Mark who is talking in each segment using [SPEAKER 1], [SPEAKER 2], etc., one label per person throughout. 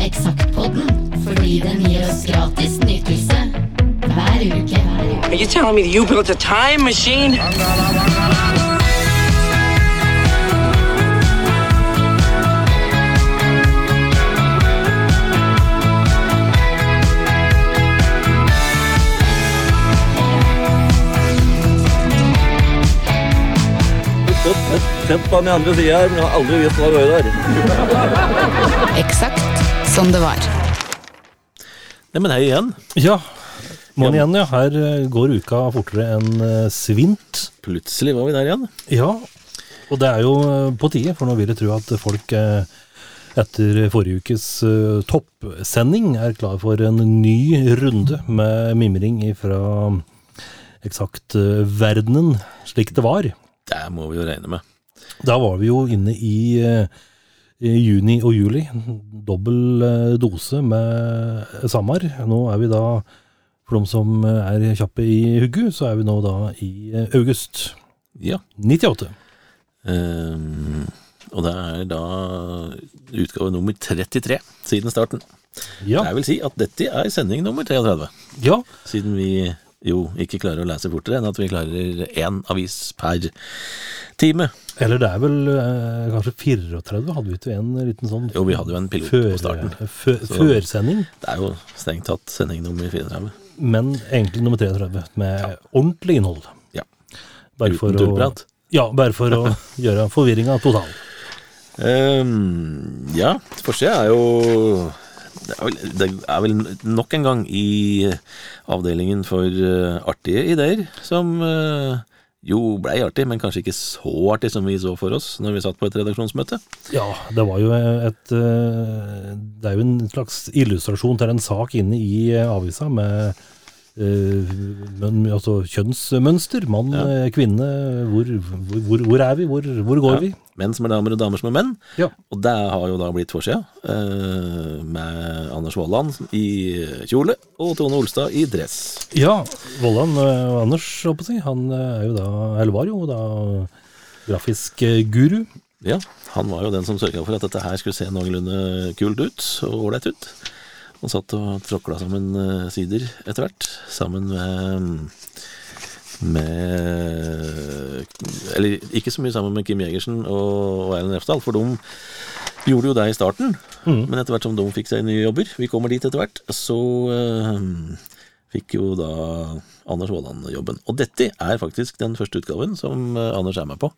[SPEAKER 1] Eksaktpodden fordi den gir oss gratis nytelse hver uke.
[SPEAKER 2] Are you telling me that you built a time machine?
[SPEAKER 3] Sett på den andre sida her, men jeg har aldri visst hva det var der.
[SPEAKER 1] Eksakt som det var.
[SPEAKER 3] Nei, men hei igjen.
[SPEAKER 4] Ja, morgen igjen, ja. Her eh, går uka fortere enn eh, svint.
[SPEAKER 3] Plutselig var vi der igjen.
[SPEAKER 4] Ja, og det er jo eh, på tide, for nå vil jeg tro at folk etter forrige ukes toppsending er klar for en ny runde med mimring fra eksakt eh, verdenen, slik det var.
[SPEAKER 3] Det må vi jo regne med.
[SPEAKER 4] Da var vi jo inne i, i juni og juli. Dobbel eh, dose med Samar. Nå er vi da, for de som eh, er kjappe i hugget, så er vi nå da i august
[SPEAKER 3] Ja.
[SPEAKER 4] 98.
[SPEAKER 3] Um, og det er da utgave nummer 33 siden starten.
[SPEAKER 4] Ja.
[SPEAKER 3] Jeg vil si at dette er sending nummer 33,
[SPEAKER 4] ja.
[SPEAKER 3] siden vi jo ikke klarer å lese fortere enn at vi klarer én avis per time.
[SPEAKER 4] Eller det er vel eh, kanskje 34, hadde vi ikke en liten sånn
[SPEAKER 3] Jo, vi hadde jo en pilot
[SPEAKER 4] før,
[SPEAKER 3] på starten. Så-
[SPEAKER 4] førsending,
[SPEAKER 3] Det er jo strengt tatt sending nummer 34.
[SPEAKER 4] men egentlig nummer 33, med ordentlig innhold.
[SPEAKER 3] Ja.
[SPEAKER 4] Bare for
[SPEAKER 3] Uten
[SPEAKER 4] å,
[SPEAKER 3] tullprat.
[SPEAKER 4] ja, bare for å gjøre forvirringa total.
[SPEAKER 3] Um, ja, forsida er jo det er, vel, det er vel nok en gang i avdelingen for eh, artige ideer, som eh, jo blei artig, men kanskje ikke så artig som vi så for oss når vi satt på et redaksjonsmøte.
[SPEAKER 4] Ja, det var jo et eh, Det er jo en slags illustrasjon til en sak inne i eh, avisa med men, altså kjønnsmønster. Mann,
[SPEAKER 3] Ja.
[SPEAKER 4] eh, kvinne. Hvor, hvor, hvor er vi? Hvor, hvor går
[SPEAKER 3] Ja.
[SPEAKER 4] vi?
[SPEAKER 3] Menn som er damer, og damer som er menn.
[SPEAKER 4] Ja.
[SPEAKER 3] Og det har jo da blitt forsida, eh, med Anders Vollan i kjole og Tone Olstad i dress.
[SPEAKER 4] Ja, Vollan eh, og Anders, holdt på å si, han eh, er jo da, eller var jo da grafisk eh, guru.
[SPEAKER 3] Ja, han var jo den som sørga for at dette her skulle se noenlunde kult ut og ålreit ut. Han satt og tråkla sammen eh, sider etter hvert, sammen med med Eller ikke så mye sammen med Kim Jegersen og, og Erlend Refsdal, for de gjorde jo det i starten. Men etter hvert som de fikk seg nye jobber, vi kommer dit etter hvert, så eh, fikk jo da Anders Vollan jobben. Og dette er faktisk den første utgaven som eh, Anders er med på.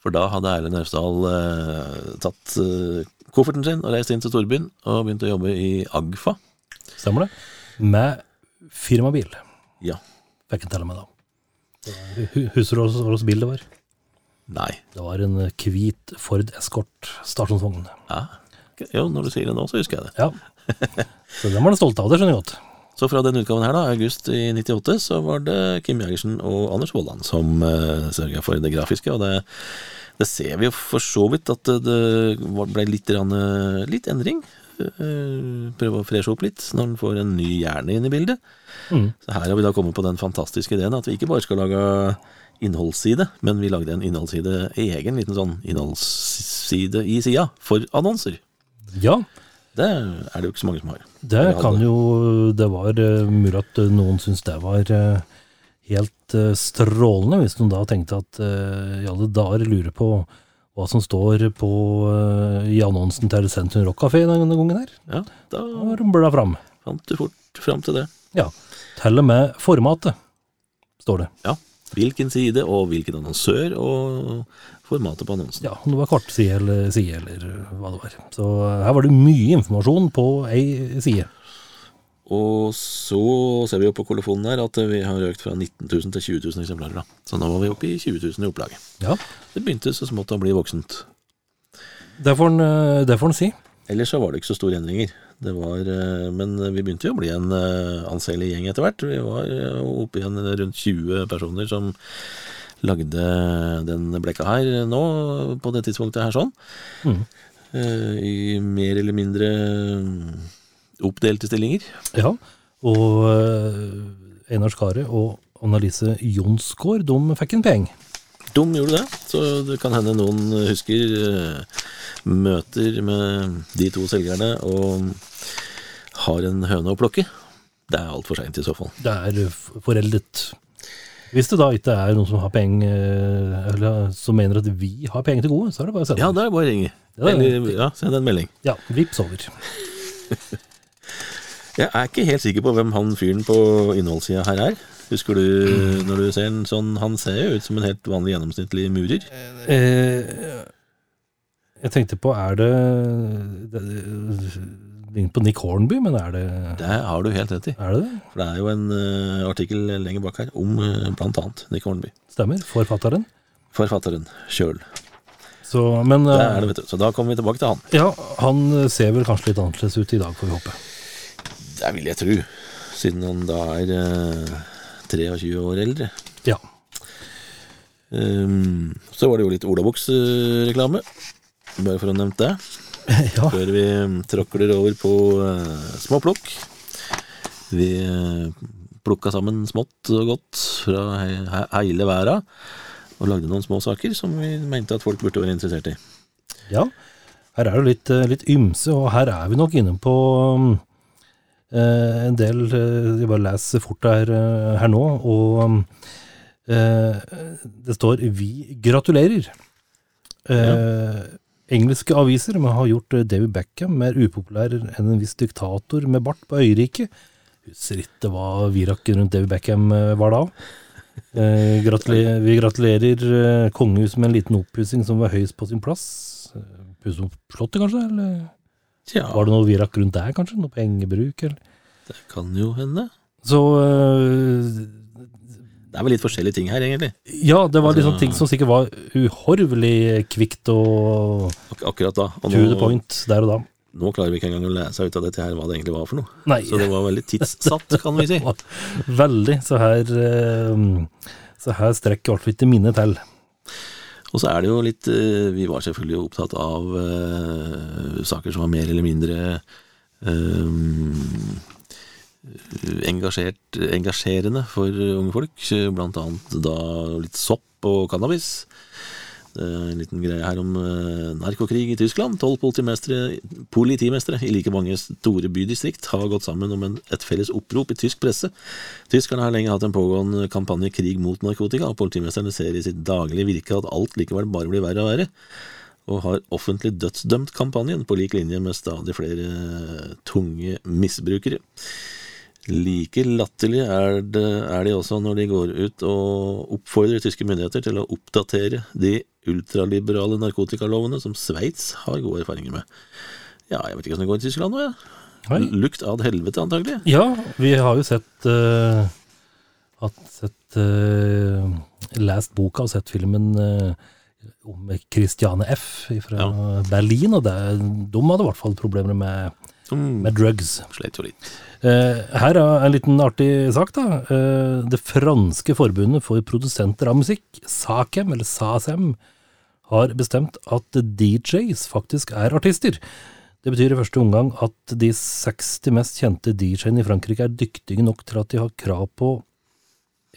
[SPEAKER 3] For da hadde Erlend Refsdal eh, tatt eh, kofferten sin og reist inn til storbyen og begynte å jobbe i Agfa.
[SPEAKER 4] Stemmer det? Med firmabil,
[SPEAKER 3] Ja.
[SPEAKER 4] fikk en telle med da. Husker du hva slags bil det var?
[SPEAKER 3] Nei.
[SPEAKER 4] Det var en eh, hvit Ford Escort stasjonsvogn.
[SPEAKER 3] Ja. Jo, når du sier det nå, så husker jeg det.
[SPEAKER 4] Ja. Så den var du stolt av, det skjønner jeg godt.
[SPEAKER 3] Så fra den utgaven her, da, august i 98, så var det Kim Jægersen og Anders Vollan som uh, sørga for det grafiske. Og det, det ser vi jo for så vidt at det, ble litt, eh, litt endring. Eh, prøve å freshe opp litt når en får en ny hjerne inn i bildet.
[SPEAKER 4] Mm.
[SPEAKER 3] Så her har vi da kommet på den fantastiske ideen at vi ikke bare skal lage innholdsside, men vi lagde en innholdsside, egen liten sånn innholdsside i sida, for annonser.
[SPEAKER 4] Ja,
[SPEAKER 3] Det er det jo ikke så mange som har.
[SPEAKER 4] det kan jo Det var eh, mulig at noen syns det var helt eh, strålende, hvis noen da tenkte at eh, i alle dager lurer på hva som står på eh, i annonsen til Sentrum Rock Café denne gangen her.
[SPEAKER 3] Ja, da
[SPEAKER 4] rumler det fram.
[SPEAKER 3] fant du fort fram til det.
[SPEAKER 4] Ja. Til og med formatet, står det.
[SPEAKER 3] Ja. Hvilken side, og hvilken annonsør, og formatet på annonsen.
[SPEAKER 4] Ja, om det var kortside eller side, eller hva det var. Så her var det mye informasjon på ei side.
[SPEAKER 3] Og så ser vi jo på kolofonen her at vi har økt fra 19 000 til 20 000 eksemplarer. da. Så nå var vi oppe i 20 000 i opplaget.
[SPEAKER 4] Ja,
[SPEAKER 3] Det begynte så smått å bli voksent.
[SPEAKER 4] det får en, eh, det får en si.
[SPEAKER 3] Ellers så var det ikke så store endringer. Det var, eh, men vi begynte jo å bli en eh, anselig gjeng etter hvert. Vi var oppe igjen rundt 20 personer som lagde den blekka her nå, på det tidspunktet her sånn. Eh, I mer eller mindre mm, oppdelte stillinger.
[SPEAKER 4] Ja, og eh, Einar Skare og Annalise Jonsgaard, de fikk en peng.
[SPEAKER 3] De gjorde det, så det kan hende noen husker eh, møter med de to selgerne og har en høne å plukke. Det er altfor seint i så fall.
[SPEAKER 4] Det er foreldet. Hvis det da ikke er noen som har penger, eh, eller som mener at vi har penger til gode, så er det bare å sende.
[SPEAKER 3] Ja, det er bare å ringe. Eller ja, send en melding.
[SPEAKER 4] Ja, vips over.
[SPEAKER 3] Jeg er ikke helt sikker på hvem han fyren på innholdssida her er. Husker du når du ser en sånn Han ser jo ut som en helt vanlig gjennomsnittlig murer.
[SPEAKER 4] Eh, jeg tenkte på, er det, det Ligner på Nick Hornby, men er det
[SPEAKER 3] Det har du helt rett i.
[SPEAKER 4] Er det det?
[SPEAKER 3] For det er jo en uh, artikkel lenger bak her om uh, blant annet Nick Hornby.
[SPEAKER 4] Stemmer. Forfatteren.
[SPEAKER 3] Forfatteren sjøl.
[SPEAKER 4] Så, men
[SPEAKER 3] Det
[SPEAKER 4] eh,
[SPEAKER 3] er det, vet du. Så da kommer vi tilbake til han.
[SPEAKER 4] ja, han ser vel kanskje litt annerledes ut i dag, får vi håpe.
[SPEAKER 3] Det vil jeg tro. Siden han da er eh, 23 år eldre.
[SPEAKER 4] Ja.
[SPEAKER 3] Um, så var det jo litt olaboksreklame, Bare for å ha nevnt det.
[SPEAKER 4] ja.
[SPEAKER 3] Før vi tråkler over på eh, småplukk. Vi eh, plukka sammen smått og godt fra he he hele verden, Og lagde noen små saker som vi mente at folk burde være interessert i.
[SPEAKER 4] Ja, her er det litt, eh, litt ymse, og her er vi nok inne på um, en del eh, Jeg bare leser fort her, eh, her nå, og eh, det står 'Vi gratulerer'. Eh, Engelske aviser har gjort eh, David Beckham mer upopulær enn en viss diktator med bart på øyriket. Husker ikke hva virakken rundt David Beckham eh, var da. Eh, gratulerer, vi gratulerer eh, kongehuset med en liten oppussing som var høyest på sin plass. Eh, Pusse opp Slottet, kanskje? Eller
[SPEAKER 3] Tja,
[SPEAKER 4] var det noe virak rundt der, kanskje? Noe pengebruk? Eller?
[SPEAKER 3] det kan jo hende.
[SPEAKER 4] Så eh,
[SPEAKER 3] Det er vel litt forskjellige ting her, egentlig.
[SPEAKER 4] ja, det var liksom
[SPEAKER 3] Altså-
[SPEAKER 4] ting som sikkert var uhorvelig kvikt og
[SPEAKER 3] Ak akkurat da. Og
[SPEAKER 4] to the point der og da.
[SPEAKER 3] nå klarer vi ikke engang å lese ut av dette her hva det egentlig var for noe.
[SPEAKER 4] Nei,
[SPEAKER 3] Så det var veldig tidssatt, kan vi si.
[SPEAKER 4] veldig. Så her eh, Så her strekker i hvert fall ikke minnet til.
[SPEAKER 3] Og så er det jo litt eh, Vi var selvfølgelig opptatt av uh, saker som var mer eller mindre uh, engasjerende for unge folk. Blant annet da litt sopp og cannabis. En liten greie her om eh, narkokrig i Tyskland. Tolv politimestre, politimestre, i like mange store bydistrikt har gått sammen om en, et felles opprop i tysk presse. Tyskerne har lenge hatt en pågående kampanje krig mot narkotika, og politimesterne ser i sitt daglige virke at alt likevel bare blir verre og verre, og har offentlig dødsdømt kampanjen på lik linje med stadig flere eh, tunge misbrukere. Like latterlig er, det, er de også når de går ut og oppfordrer tyske myndigheter til å oppdatere de ultraliberale narkotikalovene som Sveits har gode erfaringer med. Ja, jeg vet ikke hvordan det går i Tyskland nå, jeg.
[SPEAKER 4] Ja.
[SPEAKER 3] Lukt ad helvete, antagelig.
[SPEAKER 4] Ja, vi har jo sett uh, hatt sett uh, lest boka og sett filmen uh, om Christiane F. fra
[SPEAKER 3] Ja.
[SPEAKER 4] Berlin, og det, de hadde i hvert fall problemer med,
[SPEAKER 3] Mm,
[SPEAKER 4] med drugs.
[SPEAKER 3] Slet jo litt.
[SPEAKER 4] Eh, her er en liten artig sak, da. Eh, det franske forbundet for produsenter av musikk, SACEM, eller SASEM, har bestemt at DJs faktisk er artister. Det betyr i første omgang at de 60 mest kjente DJ-ene i Frankrike er dyktige nok til at de har krav på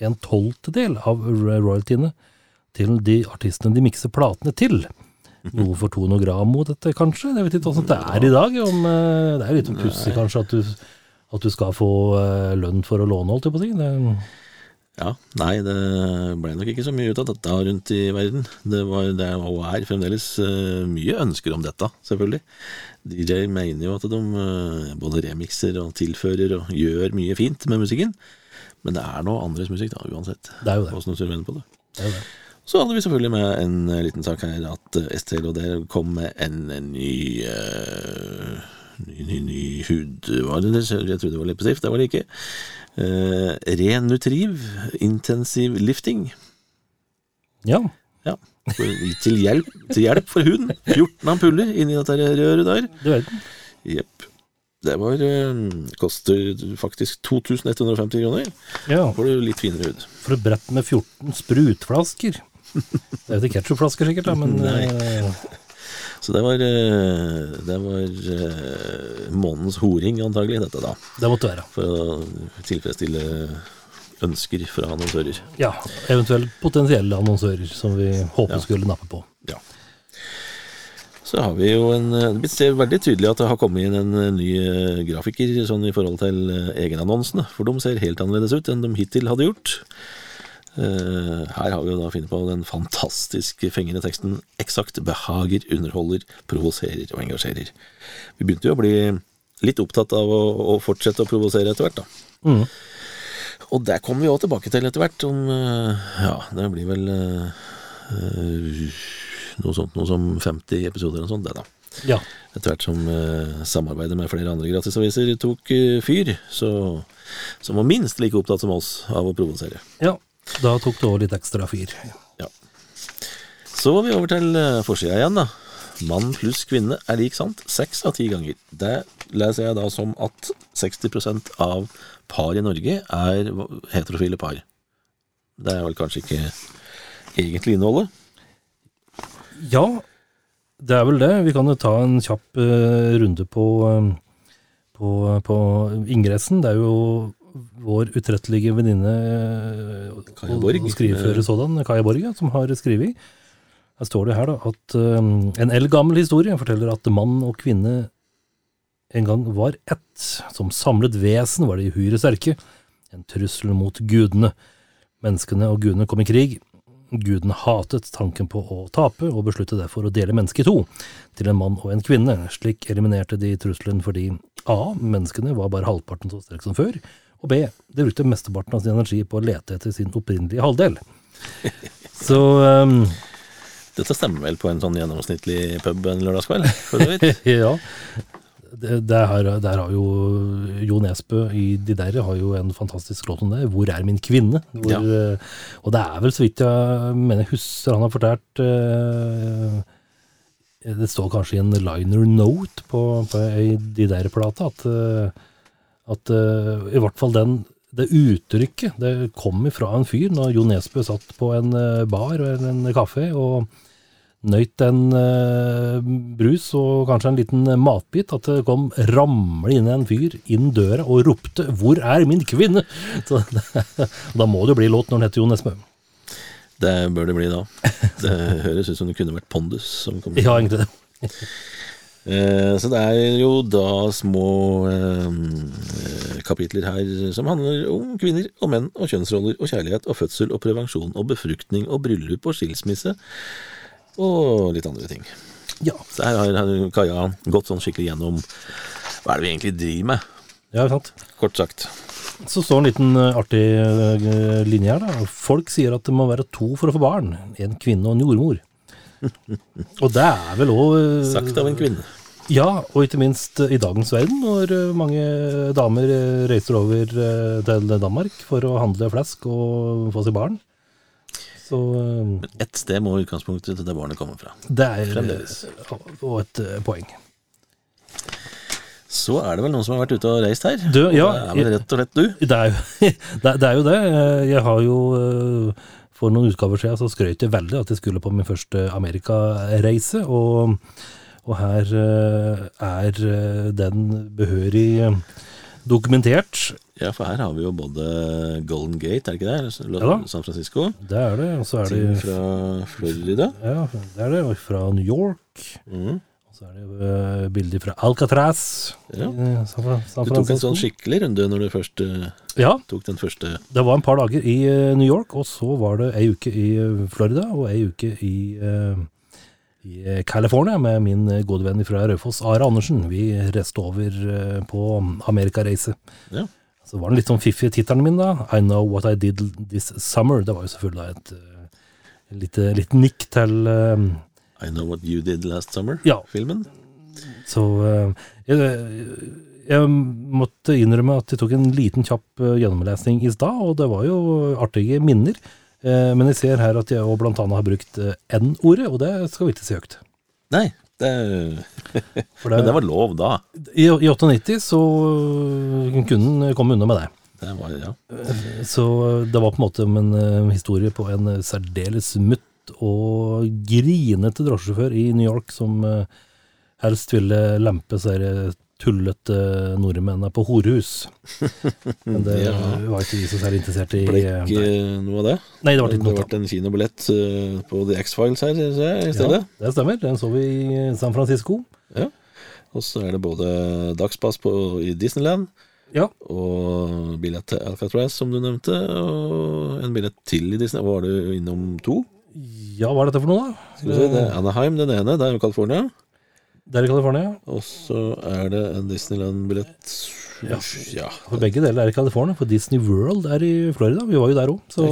[SPEAKER 4] en tolvtedel av royaltyene til de artistene de mikser platene til. Noe for tonogram mot dette, kanskje? Jeg vet ikke åssen det er i dag. Om, eh, det er jo litt pussig, kanskje, at du, at du skal få eh, lønn for å låne, holdt jeg på å si. Det,
[SPEAKER 3] Ja, nei, det ble nok ikke så mye ut av dette rundt i verden. Det var det og er fremdeles eh, mye ønsker om dette, selvfølgelig. DJ mener jo at de både remixer og tilfører og gjør mye fint med musikken. Men det er noe andres musikk, da, uansett.
[SPEAKER 4] det er jo det.
[SPEAKER 3] Hvordan du ser på det.
[SPEAKER 4] det, er jo det.
[SPEAKER 3] Så hadde vi selvfølgelig med en eh, liten sak her at eh, STL og der kom med en, en ny, uh, ny ny, ny hudvare. Jeg trodde det var leppestift, det var det ikke. Uh, Renutriv intensiv lifting.
[SPEAKER 4] Ja.
[SPEAKER 3] Ja. For, til, hjelp, til hjelp for huden. 14 ampuller inni dette røret der.
[SPEAKER 4] Du verden.
[SPEAKER 3] Jepp. Det var eh, koster faktisk 2150 kroner.
[SPEAKER 4] Ja.
[SPEAKER 3] Får du litt finere hud.
[SPEAKER 4] For et brett med 14 sprutflasker. Det er jo ikke ketsjupflasker sikkert, da, men
[SPEAKER 3] Nei.
[SPEAKER 4] eh,
[SPEAKER 3] Så det var, eh, det var månens horing, antagelig, dette da.
[SPEAKER 4] det måtte være.
[SPEAKER 3] For å tilfredsstille ønsker fra annonsører.
[SPEAKER 4] Ja, eventuelt potensielle annonsører som vi håper
[SPEAKER 3] Ja.
[SPEAKER 4] skulle nappe på.
[SPEAKER 3] Ja. Så har vi jo en Det Vi ser veldig tydelig at det har kommet inn en eh, ny eh, grafiker sånn i forhold til eh, egenannonsene, for de ser helt annerledes ut enn de hittil hadde gjort. Eh, her har vi jo da funnet på den fantastisk fengende teksten 'Eksakt behager, underholder, provoserer og engasjerer'. Vi begynte jo å bli litt opptatt av å, å fortsette å provosere etter hvert, da.
[SPEAKER 4] Mm.
[SPEAKER 3] Og der kommer vi òg tilbake til etter hvert, om eh, Ja, det blir vel eh, noe sånt noe som 50 episoder eller noe sånt, det da.
[SPEAKER 4] Ja.
[SPEAKER 3] Etter hvert som samarbeidet med flere andre gratisaviser tok fyr, så som var minst like opptatt som oss av å provosere.
[SPEAKER 4] ja. Da tok det òg litt ekstra fyr.
[SPEAKER 3] Ja. Så var vi over til uh, forsida igjen, da. Mann pluss kvinne er lik sant seks av ti ganger. Det leser jeg da som at 60% av par i Norge er heterofile par. Det er vel kanskje ikke egentlig innholdet.
[SPEAKER 4] Ja, det er vel det. Vi kan jo ta en kjapp eh, runde på, eh, på, på ingressen. Det er jo vår utrettelige venninne eh, og-
[SPEAKER 3] Borg.
[SPEAKER 4] sådan, Kaja Borg, som har skrevet. Her står det her da at eh, en eldgammel historie forteller at mann og kvinne en gang var ett. Som samlet vesen var de uhyre sterke. En trussel mot gudene. Menneskene og gudene kom i krig. Gudene hatet tanken på å tape, og besluttet derfor å dele mennesket i to, til en mann og en kvinne. Slik eliminerte de trusselen fordi A. Menneskene var bare halvparten så sterke som før, og B. De brukte mesteparten av sin energi på å lete etter sin opprinnelige halvdel. Så um,
[SPEAKER 3] Dette stemmer vel på en sånn gjennomsnittlig pub en lørdagskveld, for så vidt.
[SPEAKER 4] ja. Det, her, der har jo Jo Nesbø i De der har jo en fantastisk låt om det. 'Hvor er min kvinne?' Hvor,
[SPEAKER 3] Ja.
[SPEAKER 4] eh, Og det er vel, så vidt jeg mener husker han har fortalt uh, Det står kanskje i en liner note på, på ei De der-plata at, eh, at uh, i hvert fall den det uttrykket det kom ifra en fyr når Jo Nesbø satt på en eh, bar eller en kafé og nøyt en uh, brus og kanskje en liten matbit, at det kom ramle inn en fyr inn døra og ropte 'Hvor er min kvinne?' Så, da må det jo bli låt når den heter Jo Nesbø.
[SPEAKER 3] Det bør det bli da. Det høres ut som det kunne vært Pondus som kom.
[SPEAKER 4] Ja, egentlig det.
[SPEAKER 3] Eh, Så det er jo da små eh, kapitler her som handler om kvinner og menn og kjønnsroller og kjærlighet og fødsel og prevensjon og befruktning og bryllup og skilsmisse og litt andre ting.
[SPEAKER 4] Ja,
[SPEAKER 3] Så her har har Kaja gått sånn skikkelig gjennom hva er det vi egentlig driver med,
[SPEAKER 4] ja sant.
[SPEAKER 3] kort sagt.
[SPEAKER 4] Så står en liten eh, artig linje her, da. Folk sier at det må være to for å få barn. En kvinne og en jordmor. Og det er vel òg
[SPEAKER 3] Sagt av en kvinne.
[SPEAKER 4] Ja, og ikke minst eh, i dagens verden, når eh, mange damer eh, reiser over eh, til Danmark for å handle flesk og få seg barn. Så eh,
[SPEAKER 3] Men ett sted må utgangspunktet til det barnet komme fra.
[SPEAKER 4] det er
[SPEAKER 3] Fremdeles.
[SPEAKER 4] eh, og et eh, poeng.
[SPEAKER 3] Så er det vel noen som har vært ute og reist her.
[SPEAKER 4] Du, ja,
[SPEAKER 3] det er vel rett og slett du.
[SPEAKER 4] Det er jo det, er jo det. Jeg har jo eh, For noen utgaver siden så skrøt jeg veldig at jeg skulle på min første amerikareise. Og, og her eh, er eh, den behørig eh, dokumentert.
[SPEAKER 3] Ja, for her har vi jo både Golden Gate, er det ikke det?
[SPEAKER 4] Ja da.
[SPEAKER 3] San Francisco.
[SPEAKER 4] Det er det. Og så er
[SPEAKER 3] Ting
[SPEAKER 4] det
[SPEAKER 3] fra Florida.
[SPEAKER 4] Ja, det er det. Og fra New York.
[SPEAKER 3] Mhm.
[SPEAKER 4] Så er det jo bilder fra Alcatraz.
[SPEAKER 3] Ja.
[SPEAKER 4] i San, Fra-
[SPEAKER 3] Du tok en sånn skikkelig runde når du først eh,
[SPEAKER 4] Ja,
[SPEAKER 3] tok den første
[SPEAKER 4] det var en par dager i eh, New York, og så var det ei uke i eh, Florida, og ei uke i, eh, i eh, California med min eh, gode venn fra Raufoss, Are Andersen. Vi reiste over eh, på amerikareise.
[SPEAKER 3] Ja.
[SPEAKER 4] Så var den litt sånn fiffig tittelen min, da. I Know What I Did This Summer. Det var jo selvfølgelig da et eh, lite, litt nikk til eh,
[SPEAKER 3] I Know What You Did Last Summer-filmen.
[SPEAKER 4] Så eh, jeg, jeg måtte innrømme at jeg tok en liten kjapp eh, gjennomlesning i stad, og det var jo artige minner. Eh, Men jeg ser her at jeg òg blant annet har brukt N-ordet, og det skal vi ikke si høyt.
[SPEAKER 3] Nei, det,
[SPEAKER 4] For
[SPEAKER 3] men det var lov da.
[SPEAKER 4] I, I 98 så kunne en komme unna med det.
[SPEAKER 3] Det var, ja.
[SPEAKER 4] Så det var på en måte en historie på en særdeles mutt og grinete drosjesjåfør i New York som eh, helst ville lempe seg tullete nordmenn er på horehus. Men det
[SPEAKER 3] Ja.
[SPEAKER 4] var ikke vi så særlig interessert i.
[SPEAKER 3] Ble
[SPEAKER 4] eh,
[SPEAKER 3] ikke noe av det?
[SPEAKER 4] Nei, det var ikke
[SPEAKER 3] det
[SPEAKER 4] Det
[SPEAKER 3] ble en kinobillett eh, på The X-Files her jeg, i stedet.
[SPEAKER 4] Ja, det stemmer. Den så vi i San Francisco.
[SPEAKER 3] Og så er det både dagspass på, i Disneyland
[SPEAKER 4] Ja.
[SPEAKER 3] og billett til Alcatraz, som du nevnte, og en billett til i Disney. Var du innom to?
[SPEAKER 4] Ja, hva er dette for noe, da?
[SPEAKER 3] Skal vi se, det er Anaheim, den ene. Det er jo California.
[SPEAKER 4] Det er i California.
[SPEAKER 3] Og så er det en Disneyland-billett
[SPEAKER 4] Ja.
[SPEAKER 3] ja.
[SPEAKER 4] For begge deler er i California, for Disney World er i Florida. Vi var jo der òg, så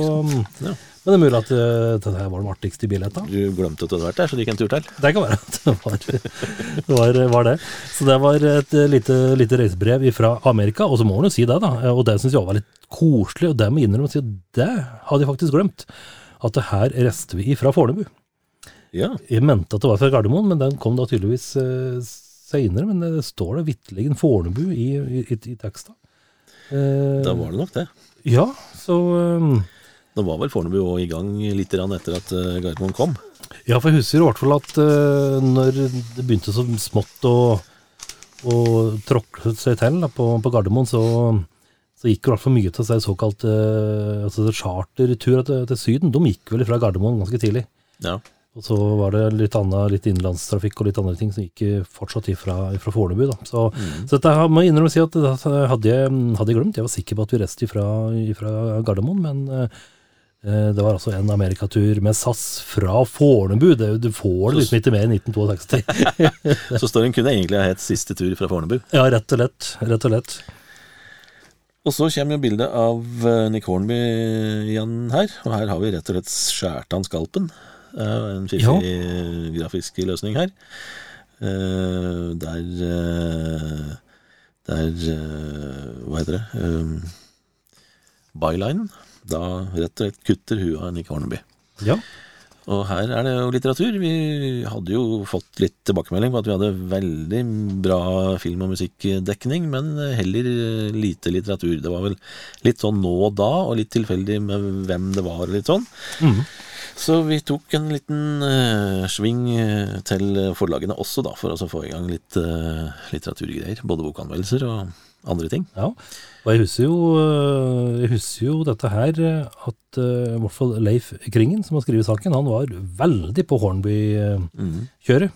[SPEAKER 3] Ja.
[SPEAKER 4] Men det er mulig at uh, dette her var den artigste billetten.
[SPEAKER 3] Du glemte at du hadde vært der, så det gikk en tur til.
[SPEAKER 4] Det kan være at det var, det var, var det. Så det var et eh, lite, lite reisebrev fra Amerika, og så må man jo si det, da. Og det syns jeg var litt koselig, og det må innrømme å si at det hadde jeg faktisk glemt. At det her reiste vi fra Fornebu.
[SPEAKER 3] Ja.
[SPEAKER 4] Jeg mente at det var fra Gardermoen, men den kom da tydeligvis eh, seinere. Men det står da vitterlig Fornebu i, i, i, i teksta. Eh,
[SPEAKER 3] Da var det nok det.
[SPEAKER 4] Ja, så um,
[SPEAKER 3] Da var vel Fornebu òg i gang litt etter at uh, Gardermoen kom.
[SPEAKER 4] Ja, for jeg husker i hvert fall at uh, når det begynte så smått å, å tråkle seg til da, på, på Gardermoen, så, så gikk det i hvert fall mye til seg såkalt uh, altså charterturer til, til Syden. De gikk vel fra Gardermoen ganske tidlig.
[SPEAKER 3] Ja.
[SPEAKER 4] Og så var det litt annet, litt innenlandstrafikk og litt andre ting som gikk fortsatt ifra, ifra Fornebu. da. Så, så dette må jeg innrømme å si at det hadde jeg, hadde jeg glemt. Jeg var sikker på at vi reiste ifra, ifra Gardermoen, men eh, det var altså en amerikatur med SAS fra Fornebu. Du får det liksom ikke mer enn 1962.
[SPEAKER 3] Så storyen kunne egentlig ha hett 'Siste tur fra Fornebu'.
[SPEAKER 4] ja, rett og lett. Rett og lett.
[SPEAKER 3] Og så kommer jo bildet av eh, Nick Hornby igjen her. Og her har vi rett og slett skjært han skalpen. Jo en fiffig grafisk løsning her. Eh, der eh, Der eh, Hva heter det? Bylinen. Da rett og slett kutter huet av Nick Hornby.
[SPEAKER 4] Ja.
[SPEAKER 3] Og her er det jo litteratur. Vi hadde jo fått litt tilbakemelding på at vi hadde veldig bra film- og musikkdekning, men heller lite litteratur. Det var vel litt sånn nå og da, og litt tilfeldig med hvem det var, litt sånn.
[SPEAKER 4] Mhm.
[SPEAKER 3] Så vi tok en liten uh, sving eh, til forlagene også, da, for å få i gang litt uh, litteraturgreier. Både bokanmeldelser og andre ting.
[SPEAKER 4] Ja, og jeg husker jo, øh, jeg husker jo dette her, øh, at øh, i hvert fall Leif Kringen, som har skrevet saken, han var veldig på Hornby-kjøret.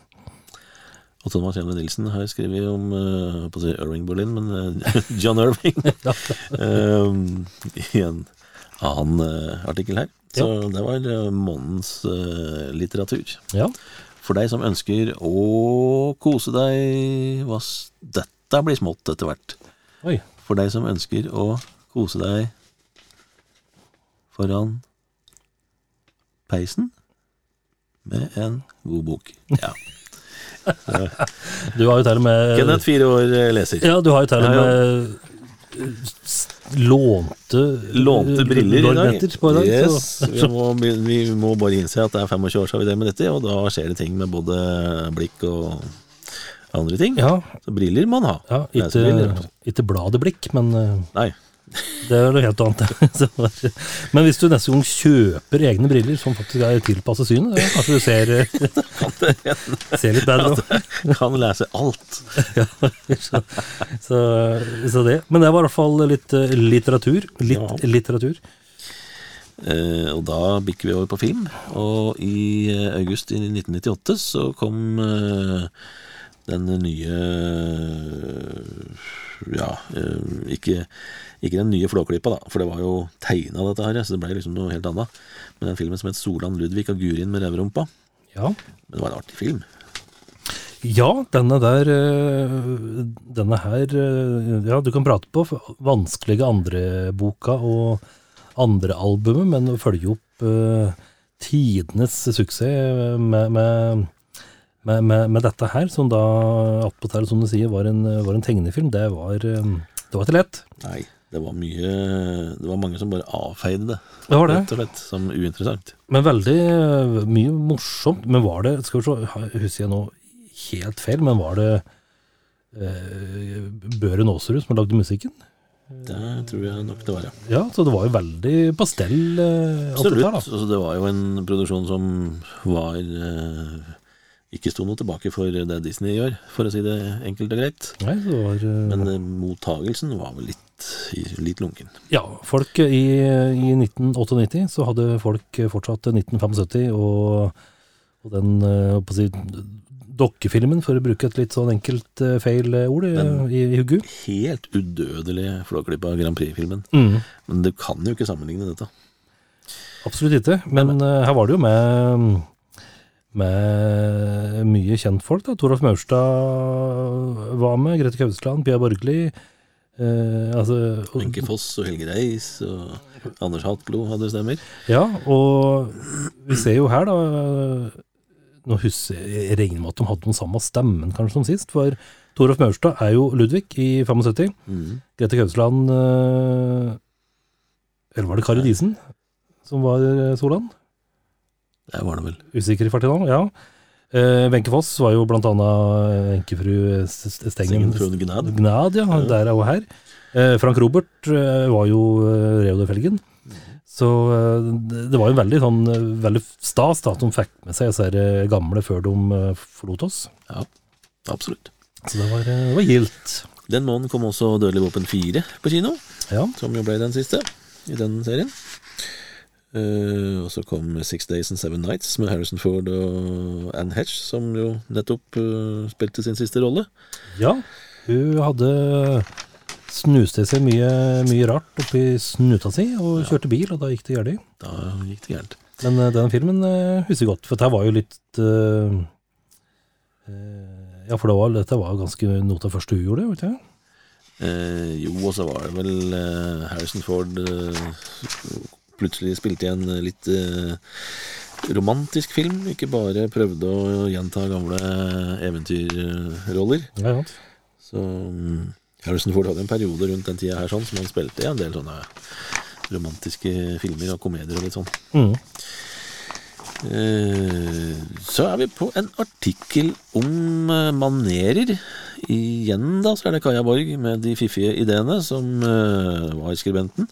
[SPEAKER 3] Og Thomas Hjemme Nilsen har skrevet om uh, på å si Irving Berlin, men uh, John Irving um, i en annen uh, artikkel her. Så det var månedens eh, litteratur.
[SPEAKER 4] Ja.
[SPEAKER 3] For deg som ønsker å kose deg hva Dette blir smått etter hvert.
[SPEAKER 4] Oi.
[SPEAKER 3] For deg som ønsker å kose deg foran peisen med en god bok. Ja.
[SPEAKER 4] Du har jo til og med
[SPEAKER 3] Kenneth, fire år eh, leser.
[SPEAKER 4] Ja, du har jo til og med lånte
[SPEAKER 3] Lånte briller i dag.
[SPEAKER 4] på dag.
[SPEAKER 3] Yes,
[SPEAKER 4] Så,
[SPEAKER 3] vi, må, vi må bare innse at det er 25 år siden vi drev med dette, og da skjer det ting med både blikk og andre ting.
[SPEAKER 4] ja,
[SPEAKER 3] Så briller må man ha.
[SPEAKER 4] ja ikke, ikke bladet blikk, men øh,
[SPEAKER 3] Nei.
[SPEAKER 4] det er noe helt annet. Men hvis du neste gang kjøper egne briller som faktisk er tilpasset synet, kanskje du ser, øh, ser litt bedre òg.
[SPEAKER 3] Kan lese alt.
[SPEAKER 4] Ja, så, så, så det. Men det var i hvert fall litt eh, litteratur. Litt
[SPEAKER 3] Ja.
[SPEAKER 4] litteratur.
[SPEAKER 3] Eh, og da bikker vi over på film. Og i eh, august i 1998 så kom eh, den nye Ja, eh, ikke, ikke den nye Flåklypa, da, for det var jo tegna, dette her, så det ble liksom noe helt annet. Men den filmen som het Solan Ludvig og Gurin med revrumpa.
[SPEAKER 4] Ja.
[SPEAKER 3] Men det var en artig film.
[SPEAKER 4] ja, denne der eh, Denne her eh, Ja, du kan prate på vanskelige andreboka og andrealbumet, men å følge opp tidenes suksess med, med, med, med, med dette her, som da attpåtil, som du sier, var en, var en tegnefilm, det var, eh, det var ikke lett.
[SPEAKER 3] Nei, det var mye Det var mange som bare avfeide det,
[SPEAKER 4] Det var det.
[SPEAKER 3] rett og slett, som uinteressant.
[SPEAKER 4] Men veldig øh, mye morsomt. Men var det Skal vi se, husker jeg nå helt feil, men var det eh, Børen Aasrud som lagde musikken?
[SPEAKER 3] Det tror jeg nok det var, ja.
[SPEAKER 4] Ja, så det var jo veldig pastell? eh,
[SPEAKER 3] Absolutt. Altså, det var jo en produksjon som var eh, ikke sto noe tilbake for det Disney gjør, for å si det enkelt og greit.
[SPEAKER 4] Nei, det var uh...
[SPEAKER 3] Men uh, mottagelsen var vel litt, litt lunken.
[SPEAKER 4] Ja, folk i, i 1998 så hadde folk fortsatt 1975 og, og den uh, på å si, dokkefilmen, for å bruke et litt sånn enkelt uh, feil ord, i,
[SPEAKER 3] Den-
[SPEAKER 4] i, i huggu.
[SPEAKER 3] Helt udødelig Flåklypa Grand Prix-filmen.
[SPEAKER 4] Mm.
[SPEAKER 3] Men du kan jo ikke sammenligne dette.
[SPEAKER 4] Absolutt ikke. Men uh, her var det jo med, med mye kjentfolk. da. Toralf Maurstad var med, Grete Kausland, Pia Borgli. Eh, altså,
[SPEAKER 3] Wenche Foss og Helge Reis og Anders Hatlo hadde stemmer.
[SPEAKER 4] Ja, og vi ser jo her, da Nå husker jeg jeg regner med at de hadde den samme stemmen kanskje som sist, for Toralf Maurstad er jo Ludvig i 75.
[SPEAKER 3] Mm.
[SPEAKER 4] Grete Kausland eh, Eller var det Kari Disen som var eh, Solan?
[SPEAKER 3] Der var det vel.
[SPEAKER 4] Usikker i farten nå, ja. Eh, Wenche Foss var jo blant annet enkefru S- S- Stengen
[SPEAKER 3] Gnad.
[SPEAKER 4] Gnad, ja. Der er hun her. Eh, Frank Robert eh, var jo eh, Reodor Felgen. Så eh, det det var jo veldig sånn eh, veldig stas da, at de fikk med seg disse eh, gamle før de eh, forlot oss.
[SPEAKER 3] Ja, absolutt.
[SPEAKER 4] Så det var, eh, det var gildt.
[SPEAKER 3] Den måneden kom også Dødelig våpen 4 på kino,
[SPEAKER 4] Ja.
[SPEAKER 3] som jo ble den siste i den serien. Eh, og så kom Six Days and Seven Nights med Harrison Ford og Anne Hedge, som jo nettopp uh, spilte sin siste rolle.
[SPEAKER 4] ja. Hun hadde snuste seg mye, mye rart oppi snuta si og kjørte bil, og da gikk det gærent.
[SPEAKER 3] Da gikk det gærent.
[SPEAKER 4] Men uh, den filmen uh, husker jeg godt, for dette var jo litt Ja, for det var, dette var ganske noe av det første hun gjorde, vet du?
[SPEAKER 3] Eh, jo, og så var det vel eh, Harrison Ford eh, plutselig spilte i en litt eh, romantisk film. Ikke bare prøvde å gjenta gamle eventyrroller.
[SPEAKER 4] Ja, ja.
[SPEAKER 3] Så Harrison Ford hadde en periode rundt den tida her sånn som han spilte i en del sånne romantiske filmer og komedier og litt sånn.
[SPEAKER 4] Mm.
[SPEAKER 3] Eh, Så er vi på en artikkel om eh, manerer. Igjen da, så er det Kaja Borg med de fiffige ideene som eh, var skribenten.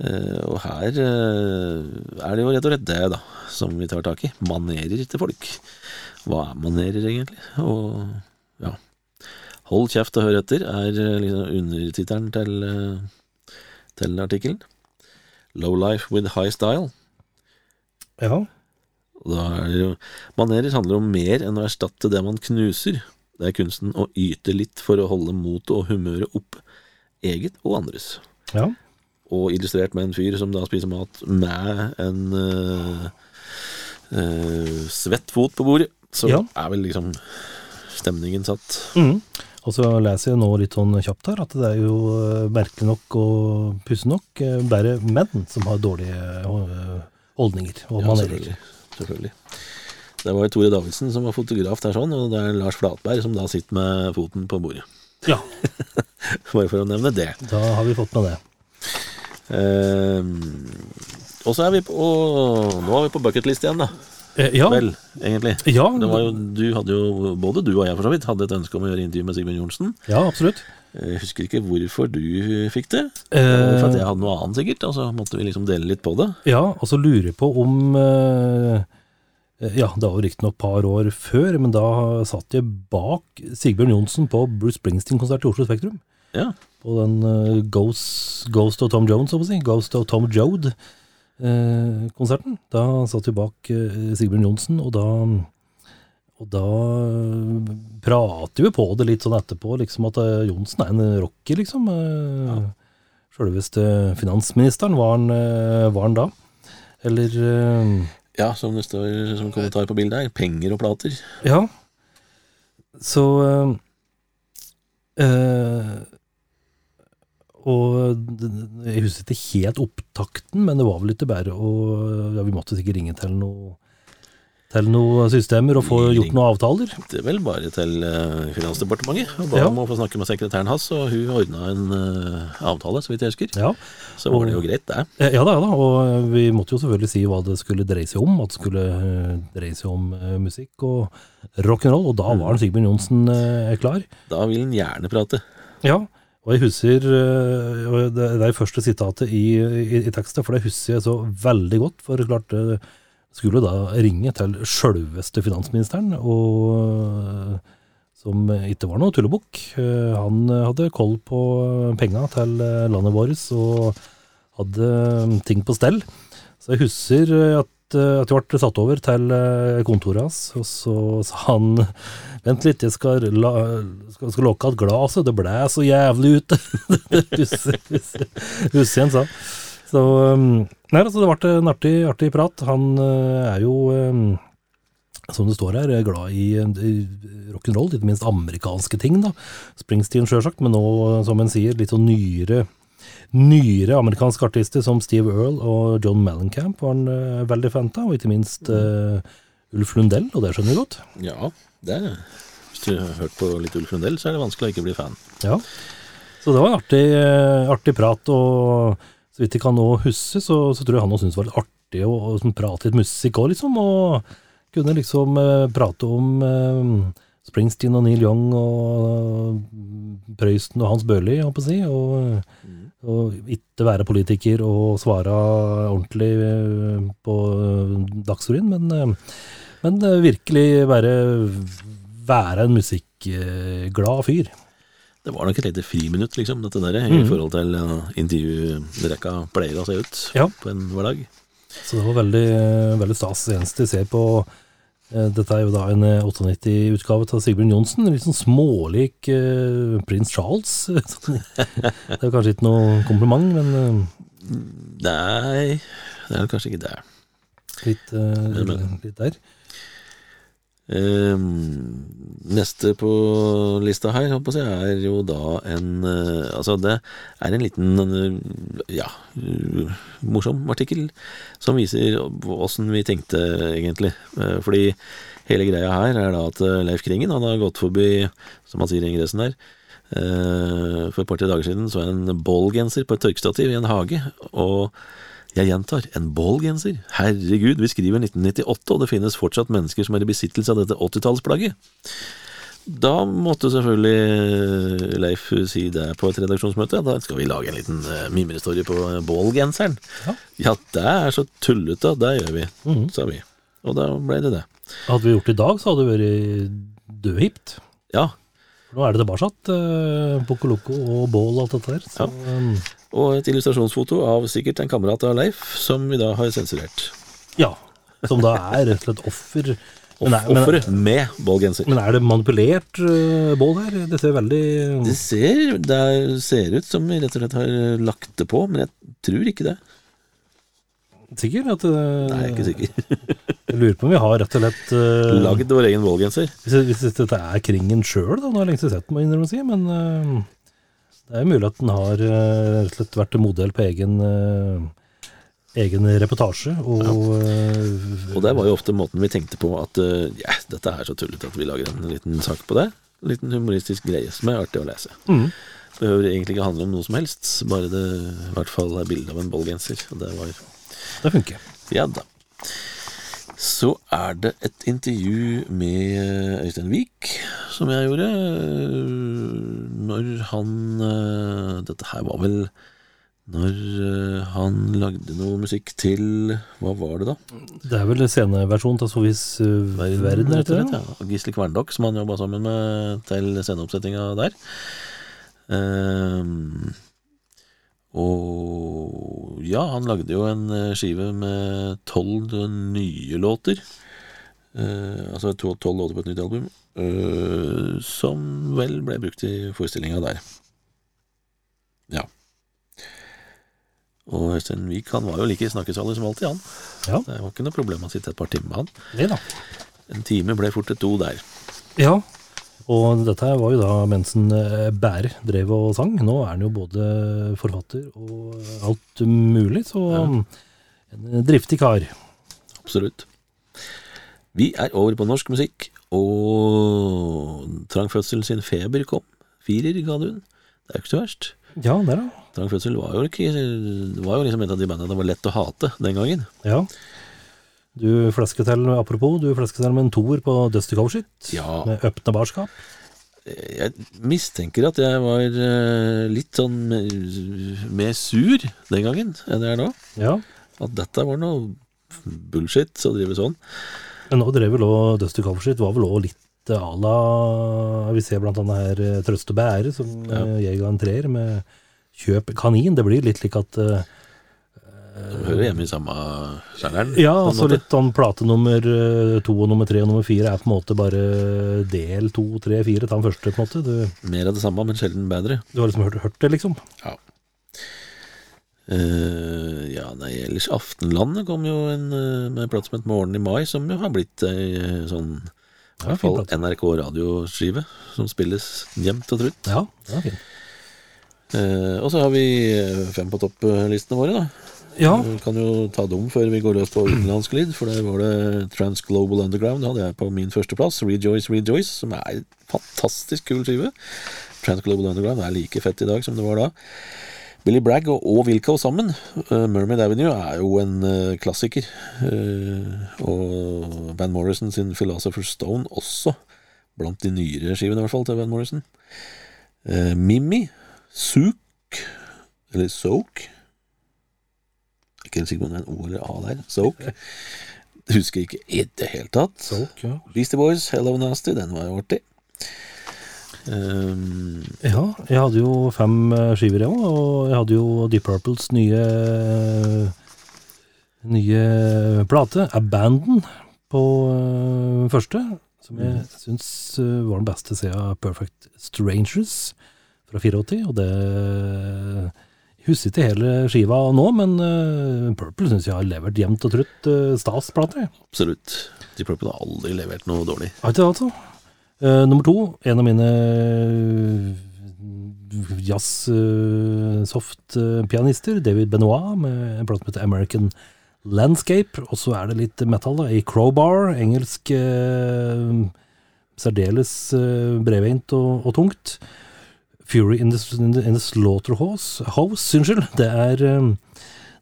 [SPEAKER 3] Eh, Og her eh, er det jo rett og slett det, da, som vi tar tak i. Manerer til folk. Hva er manerer, egentlig? Og ja Hold kjeft og hør etter er eh, liksom undertittelen til, til artikkelen. Low life with high style.
[SPEAKER 4] ja.
[SPEAKER 3] Da er det jo, manerer handler om mer enn å erstatte det man knuser. Det er kunsten å yte litt for å holde motet og humøret opp, eget og andres.
[SPEAKER 4] ja.
[SPEAKER 3] Og illustrert med en fyr som da spiser mat med en uh, uh, svett fot på bordet, så
[SPEAKER 4] Ja.
[SPEAKER 3] er vel liksom stemningen satt.
[SPEAKER 4] Mm. Og så leser jeg nå litt sånn kjapt her at det er jo eh, merkelig nok og pussig nok bare menn som har dårlige holdninger og
[SPEAKER 3] Ja, selvfølgelig. selvfølgelig. Det var jo Tore Davidsen som var fotograf der, sånn, og det er Lars Flatberg som da sitter med foten på bordet.
[SPEAKER 4] Ja,
[SPEAKER 3] Bare for å nevne det.
[SPEAKER 4] da har vi fått med det.
[SPEAKER 3] Ehm, og så er vi på og Nå er vi på bucketlist igjen, da.
[SPEAKER 4] Eh, ja,
[SPEAKER 3] Vel, egentlig.
[SPEAKER 4] ja,
[SPEAKER 3] Det var jo, du hadde jo, både du og jeg for så vidt, hadde et ønske om å gjøre intervju med Sigbjørn Johnsen.
[SPEAKER 4] ja, absolutt.
[SPEAKER 3] Jeg husker ikke hvorfor du fikk det.
[SPEAKER 4] Eh,
[SPEAKER 3] For at jeg hadde noe annet, sikkert. Og så måtte vi liksom dele litt på det.
[SPEAKER 4] Ja, og så lurer jeg på om eh, Ja, det var jo riktignok et par år før, men da satt jeg bak Sigbjørn Johnsen på Bruce Springsteen-konsert i Oslo Spektrum.
[SPEAKER 3] Ja.
[SPEAKER 4] På den uh, Ghost, Ghost of Tom Jones, holdt jeg på å si. Ghost of Tom Jode-konserten. da satt vi bak uh, Sigbjørn Johnsen, og da og da eh, prater vi på det litt sånn etterpå, liksom at eh, Johnsen er en rocker, liksom. Ja. Sjølveste finansministeren var han, eh, var han da. Eller eh,
[SPEAKER 3] ja, som det står som kommentar på bildet her. Penger og plater.
[SPEAKER 4] Ja. Så øh, eh, Og jeg husker ikke helt opptakten, men det var vel ikke bare å ja, Vi måtte sikkert ringe til noe til noen systemer og få gjort noen avtaler.
[SPEAKER 3] Det er vel bare til uh, Finansdepartementet. Og ba
[SPEAKER 4] Ja.
[SPEAKER 3] om å få snakke med sekretæren hans, og hun ordna en uh, avtale, så vidt jeg husker.
[SPEAKER 4] Ja.
[SPEAKER 3] Så var det jo greit, det.
[SPEAKER 4] Eh, ja da, ja da, og vi måtte jo selvfølgelig si hva det skulle dreie seg om. At det skulle dreie seg om uh, musikk og rock'n'roll, og da var Sigbjørn Johnsen klar.
[SPEAKER 3] Da vil han gjerne prate.
[SPEAKER 4] Ja, og jeg husker øh, og Det det er første sitatet i, i, i teksten, for det husker jeg så veldig godt. For klart, jeg skulle da ringe til sjølveste finansministeren, og som ikke var noe tullebukk. Eh, Han hadde koll på penga til eh, landet vårt og hadde eh, ting på stell. Så jeg husker at, eh, at jeg ble satt over til eh, kontoret hans, og så sa han Vent litt, jeg skal, la, skal, skal lukke igjen glasset, det ble så jævlig ute. Han sa. Så um, Nei, altså, det ble en artig, artig prat. Han eh, er jo um, som det står her, er glad i, i rock'n'roll, ikke minst amerikanske ting. da. Springsteen, sjølsagt, men nå, som en sier, litt sånn nyere, nyere amerikanske artister som Steve Earle og John Mellencamp var han eh, veldig fan av, og ikke minst uh, Ulf Lundell, og det skjønner du godt.
[SPEAKER 3] Ja, det er Hvis du har hørt på litt Ulf Lundell, så er det vanskelig å ikke bli fan.
[SPEAKER 4] Ja. Så det var en artig, eh, artig prat, og så vidt jeg kan nå huske, så, så tror jeg han også syntes det var litt artig å, å sånn prate litt musikk òg, liksom. Og kunne liksom uh, prate om eh, Springsteen og Neil Young og Prøysen og Hans Børli, jeg på å si. Og, og ikke være politiker og svare ordentlig eh, på Dagsrevyen, men, eh, men eh, virkelig være, være en musikkglad fyr.
[SPEAKER 3] Det var nok et lite friminutt, liksom, dette der, i
[SPEAKER 4] Mhm.
[SPEAKER 3] forhold til intervjurekka pleier å se ut
[SPEAKER 4] Ja.
[SPEAKER 3] på en hverdag.
[SPEAKER 4] Så det var veldig, veldig stas. Det eneste jeg ser på eh, Dette er jo da en eh, 98-utgave av Sigbjørn Johnsen. Litt sånn smålik eh, prins Charles. det er kanskje ikke noe kompliment, men eh,
[SPEAKER 3] Nei, det er kanskje ikke det.
[SPEAKER 4] litt, eh, litt der.
[SPEAKER 3] Ehm, neste på lista her håper jeg, er jo da en eh, Altså, det er en liten eh, ja, morsom artikkel som viser åssen vi tenkte, egentlig. Eh, fordi hele greia her er da at Leif Kringen han har gått forbi, som han sier i ingressen der, for et par-tre dager siden så en ballgenser på et tørkestativ i en hage. og jeg gjentar, en ballgenser. Herregud, vi skriver 1998, og det finnes fortsatt mennesker som er i besittelse av dette 80-tallsplagget. Da måtte selvfølgelig Leif si det på et redaksjonsmøte. Da skal vi lage en liten uh, mimrehistorie på eh, ballgenseren.
[SPEAKER 4] Ja.
[SPEAKER 3] Ja, det er så tullete, det gjør vi,
[SPEAKER 4] Mhm.
[SPEAKER 3] sa vi. Og da ble det det.
[SPEAKER 4] Hadde vi gjort det i dag, så hadde det vært dødhipt.
[SPEAKER 3] Ja,
[SPEAKER 4] Nå er det tilbake. Uh, Pokoloko og bål og alt dette der. Så, um,
[SPEAKER 3] og et illustrasjonsfoto av sikkert en kamerat av Leif, som vi da har sensurert.
[SPEAKER 4] ja. Som da er rett og slett offer. Men er,
[SPEAKER 3] Offeret med ballgenser.
[SPEAKER 4] men er det manipulert uh, bål her? Det ser veldig
[SPEAKER 3] Det ser, det ser ut som vi rett og slett har lagt det på, men jeg tror ikke det.
[SPEAKER 4] Sikker? At, uh,
[SPEAKER 3] Nei, jeg er ikke sikker.
[SPEAKER 4] Jeg lurer på om vi har rett og slett uh,
[SPEAKER 3] Lagd vår egen ballgenser.
[SPEAKER 4] hvis, hvis dette er Kringen sjøl, da. Nå har jeg lengst sett den, må jeg innrømme å si. Men uh, det er jo mulig at den har uh, rett og slett vært modell på egen, uh, egen reportasje. Og ja.
[SPEAKER 3] Og det var jo ofte måten vi tenkte på at ja, dette er så tullete at vi lager en liten sak på det. En liten humoristisk greie som er artig å lese.
[SPEAKER 4] mm,
[SPEAKER 3] Behøver egentlig ikke handle om noe som helst, bare det i hvert fall er bilde av en ballgenser. Og det var
[SPEAKER 4] det funker.
[SPEAKER 3] Ja da. Så er det et intervju med Øystein Wiik som jeg gjorde. Når han øh, Dette her var vel når øh, han lagde noe musikk til Hva var det, da?
[SPEAKER 4] Det er vel sceneversjonen av Sovis uh, Verden,
[SPEAKER 3] rett og slett, ja. Gisle Kverndokk, som han jobba sammen med til sceneoppsettinga der. Ehm, og ja, han lagde jo en eh, skive med tolv nye låter. Eh, altså to- tolv låter på et nytt album. uh, som vel ble brukt i forestillinga der. Ja. Og Øystein Wiik han var jo like snakkesalig som alltid, han.
[SPEAKER 4] Ja.
[SPEAKER 3] Det var ikke noe problem å sitte et par timer med han.
[SPEAKER 4] Det da.
[SPEAKER 3] En time ble fort et to der.
[SPEAKER 4] Ja, og dette her var jo da mens en bærer Bære drev og sang. Nå er han jo både forfatter og alt mulig, så ja. en driftig kar.
[SPEAKER 3] Absolutt. Vi er over på norsk musikk, og Trangfødsel sin Feber kom. Firer ga du den. Det er jo ikke så verst.
[SPEAKER 4] Ja, det da.
[SPEAKER 3] Trangfødsel var jo, ikke, var jo liksom et av de bandene det var lett å hate den gangen.
[SPEAKER 4] Ja. Du flesker til, apropos, du flesker til med en toer på Dusty Shit
[SPEAKER 3] Ja.
[SPEAKER 4] med øpne barskap.
[SPEAKER 3] Jeg mistenker at jeg var eh, litt sånn mer sur den gangen enn jeg er nå.
[SPEAKER 4] Ja,
[SPEAKER 3] At dette var noe bullshit å drive sånn.
[SPEAKER 4] Men nå drev vel òg Dusty Covershit var vel òg litt à la Vi ser blant annet her eh, Trøst og bære, som
[SPEAKER 3] Ja.
[SPEAKER 4] eh, jeg ga en treer, med kjøp kanin. Det blir litt slik at uh,
[SPEAKER 3] De hører hjemme i samme sjangeren.
[SPEAKER 4] Ja, altså
[SPEAKER 3] måte.
[SPEAKER 4] litt sånn plate nummer eh, to og nummer tre og nummer fire er på en måte bare del to, tre, fire. Ta den første, på en måte. Du,
[SPEAKER 3] Mer av det samme, men sjelden bedre.
[SPEAKER 4] du har liksom hørt, hørt det, liksom.
[SPEAKER 3] Eh, ja, nei, ellers Aftenlandet kom jo en, uh, med en plate som het Morgen i mai, som jo har blitt ei uh, sånn i hvert fall. NRK radioskive, som spilles jevnt og trutt.
[SPEAKER 4] Ja, det er fint.
[SPEAKER 3] Og så har vi fem på topplistene våre, da.
[SPEAKER 4] Ja,
[SPEAKER 3] Vi kan jo ta dem før vi går løs på utenlandsk lyd, for der var det Transglobal Underground. Hadde jeg på min førsteplass. Rejoice, Rejoice, som er en fantastisk kul skive. Transglobal Underground er like fett i dag som det var da. Billy Bragg og, og Wilco sammen. Uh, Mermaid Avenue er jo en uh, klassiker. Uh, og Van Morrison sin Philosopher's Stone også. Blant de nyere skivene, i hvert fall, til Van Morrison. Mimmi, Sook, eller Soak ikke helt sikker på om det er en O eller A der. Soak. Husker ikke i det hele tatt.
[SPEAKER 4] Soak, ja.
[SPEAKER 3] Beastie Boys, Hello Nasty, den var jo artig. Um,
[SPEAKER 4] ja, jeg hadde jo fem eh, skiver, jeg òg. Og jeg hadde jo Deep Purples nye nye plate, Abandon, på eh, første. Som jeg syns eh, var den beste siden Perfect Strangers fra 84. Og det husker ikke hele skiva nå, men uh, Purple syns jeg har levert jevnt og trutt uh, stas plate.
[SPEAKER 3] absolutt. Deep Purple har aldri levert noe dårlig.
[SPEAKER 4] Har ikke det, altså. Eh, nummer to, en av mine jazz-soft-pianister, David Benoit, med en plate som heter American Landscape. Og så er det litt metal, da, i Crowbar. Engelsk eh, særdeles uh, bredveint og, og tungt. Fury in the, in the, in the Slaughterhouse House, unnskyld. Det er eh,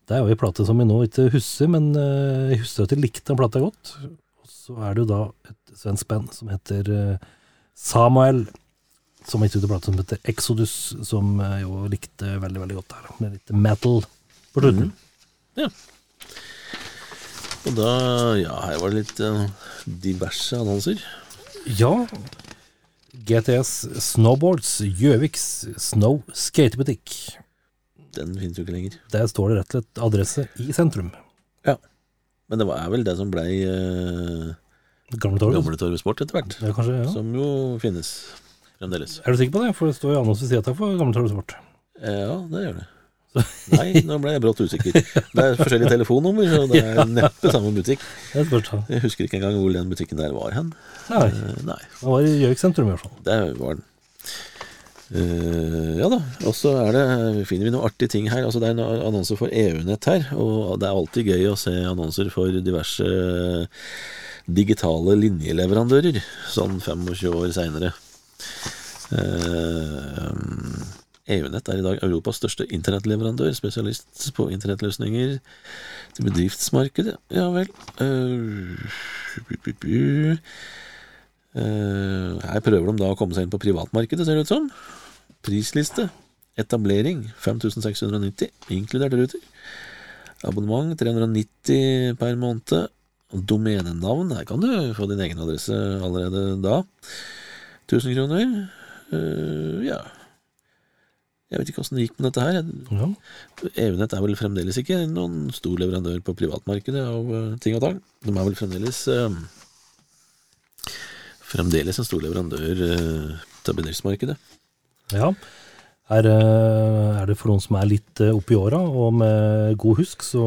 [SPEAKER 4] det er jo en plate som jeg nå ikke husker, men eh, jeg husker at jeg likte den plata godt. Så er det jo da et svensk band som heter eh, Samuel, som har gitt ut en plate som heter Exodus, som jeg jo likte veldig, veldig godt her, Med litt metal på slutten.
[SPEAKER 3] Og da, ja, her var det litt uh, diverse annonser.
[SPEAKER 4] Ja. GTS Snowboards, Gjøviks Snow Skatebutikk.
[SPEAKER 3] Den finnes jo ikke lenger.
[SPEAKER 4] Der står det rett og slett adresse i sentrum.
[SPEAKER 3] Men det var, vel det som blei uh,
[SPEAKER 4] Gamle torget.
[SPEAKER 3] Gamle Sport etter hvert.
[SPEAKER 4] Ja, kanskje, ja.
[SPEAKER 3] Som jo finnes fremdeles.
[SPEAKER 4] Er du sikker på det? For det står jo annonse ved sida av for Gamle torget sport.
[SPEAKER 3] Ja, det gjør det. Nei, nå ble jeg brått usikker. Det er forskjellige telefonnummer, så det er neppe samme butikk.
[SPEAKER 4] Det.
[SPEAKER 3] Jeg husker ikke engang hvor den butikken der var hen.
[SPEAKER 4] Nei,
[SPEAKER 3] Eh, Nei,
[SPEAKER 4] det var i Gjøvik sentrum i hvert fall.
[SPEAKER 3] der var den. Eh, ja da, og så er finner vi noen artige ting her. Altså Det er en annonse for EU-nett her, og det er alltid gøy å se annonser for diverse digitale linjeleverandører, sånn 25 år seinere. EU-nett er i dag Europas største internettleverandør, spesialist på internettløsninger til bedriftsmarkedet. Ja vel. Eh. Eh, her prøver de da å komme seg inn på privatmarkedet, ser det ut som. Prisliste. Etablering 5690, inkludert ruter. Abonnement 390 per måned. Domenenavn, her kan du få din egen adresse allerede da. 1000 kroner. Uh, ja. Jeg vet ikke åssen det gikk med dette her.
[SPEAKER 4] Ja.
[SPEAKER 3] EU-nett er vel fremdeles ikke noen stor leverandør på privatmarkedet av eh, ting og tang. De er vel fremdeles uh, Fremdeles en stor leverandør uh, til bedriftsmarkedet.
[SPEAKER 4] Ja. Her eh, er det for noen som er litt eh, oppi åra, og med god husk, så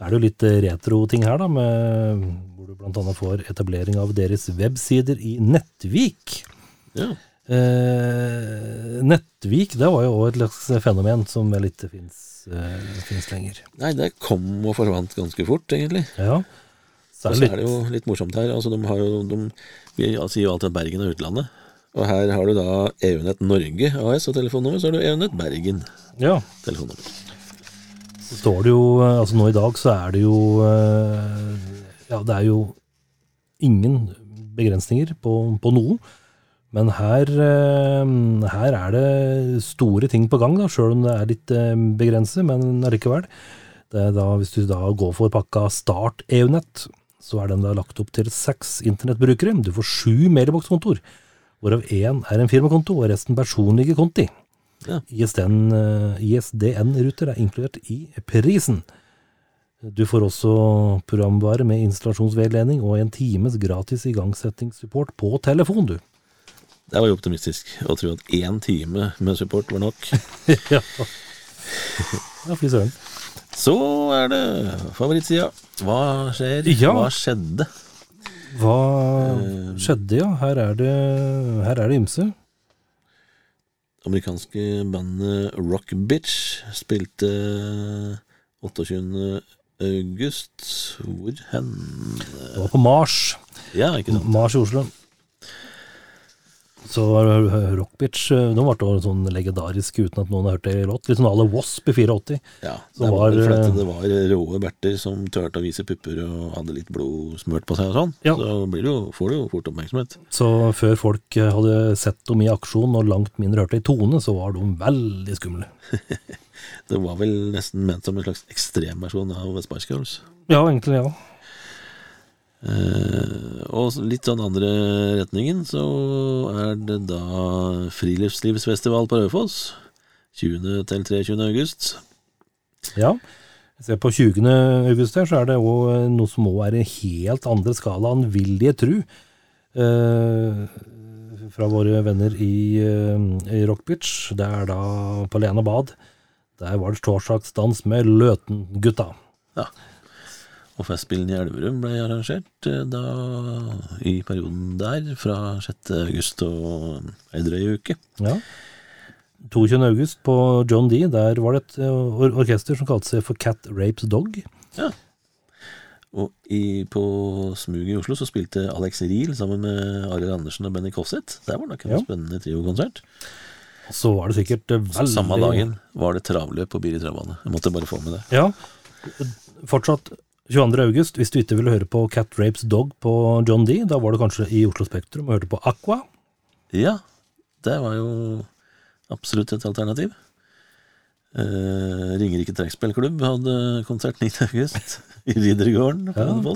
[SPEAKER 4] er det jo litt eh, retro-ting her, da, med, hvor du annet får etablering av deres websider i Nettvik.
[SPEAKER 3] Ja.
[SPEAKER 4] Eh, Nettvik, det var jo også et slags fenomen som vel ikke fins eh, lenger.
[SPEAKER 3] Nei, det kom og forsvant ganske fort, egentlig.
[SPEAKER 4] Ja. Så er
[SPEAKER 3] så er det jo litt morsomt her. Altså, de har jo, de, vi sier jo alltid at Bergen er utlandet. Og her har du da EU-nett Norge AS og telefonnummer, så har du EU-nett Bergen
[SPEAKER 4] Ja.
[SPEAKER 3] telefonnummer.
[SPEAKER 4] Så står det jo eh, Altså nå i dag så er det jo eh, Ja, det er jo ingen begrensninger på, på noe. Men her, eh, her er det store ting på gang, da, sjøl om det er litt begrenset, men allikevel. Da, hvis du da går for pakka Start EU-nett, så er den da lagt opp til seks internettbrukere. Du får sju mailbokskontoer, hvorav én er en firmakonto og resten personlige konti.
[SPEAKER 3] Ja.
[SPEAKER 4] ISDN, eh, ISDN-ruter er inkludert i prisen. Du får også programvare med installasjonsveiledning og en times gratis igangsettingssupport på telefon, du.
[SPEAKER 3] Det var jo optimistisk å tro at én time med support var nok.
[SPEAKER 4] ja, ja fy søren.
[SPEAKER 3] Så er det favorittsida. Hva skjer?
[SPEAKER 4] Ja.
[SPEAKER 3] Hva skjedde?
[SPEAKER 4] Hva skjedde, ja? Her er det, her er det ymse.
[SPEAKER 3] Amerikanske bandet Rock Bitch spilte 28. august. Hvor hen?
[SPEAKER 4] Det var på Mars.
[SPEAKER 3] Ja, ikke sant?
[SPEAKER 4] Mars i Oslo. Så var Rockbitch De ble sånn legendarisk uten at noen har hørt det i låt. Litt sånn à la Wasp i 84.
[SPEAKER 3] Ja, det var,
[SPEAKER 4] var, eh,
[SPEAKER 3] det var råe berter som turte å vise pupper og hadde litt blod smurt på seg og sånn.
[SPEAKER 4] Ja.
[SPEAKER 3] Så blir det jo, får du jo fort oppmerksomhet.
[SPEAKER 4] Så før folk eh, hadde sett dem i aksjon og langt mindre hørt det i tone, så var de veldig skumle.
[SPEAKER 3] Det var vel nesten ment som en slags ekstremversjon av Spice Girls.
[SPEAKER 4] Ja, egentlig, ja.
[SPEAKER 3] Eh, og litt sånn andre retningen så er det da friluftslivsfestival på Raufoss. 20. til 23. august.
[SPEAKER 4] Ja. Se på 20. august her, så er det òg noe som òg er i helt andre skala enn vil jeg tru. Uh, fra våre venner i, uh, i Rockbitch. Det er da på Lena Bad. Der var det torsdagsdans med Løten-gutta.
[SPEAKER 3] Ja. Og Festspillene i Elverum ble arrangert eh, da i perioden der, fra 6. august og ei drøy uke.
[SPEAKER 4] Ja. 22. august på John D. Der var det et eh, or orkester som kalte seg for Cat Rapes Dog.
[SPEAKER 3] Ja. Og i, på Smuget i Oslo så spilte Alex Riel sammen med Arild Andersen og Benny Kosset Der var det nok en
[SPEAKER 4] Ja.
[SPEAKER 3] spennende triokonsert.
[SPEAKER 4] Så var det sikkert eh, veldig
[SPEAKER 3] Samme dagen var det travløp på Biri travbane. Jeg måtte bare få med det.
[SPEAKER 4] Ja. Fortsatt 22. august, hvis du ikke ville høre på Cat Rapes Dog på John D., da var du kanskje i Oslo Spektrum og hørte på Aqua.
[SPEAKER 3] Ja, det var jo absolutt et alternativ. Eh, Ringerike trekkspillklubb hadde konsert 9. august i Riddergården på
[SPEAKER 4] Ja.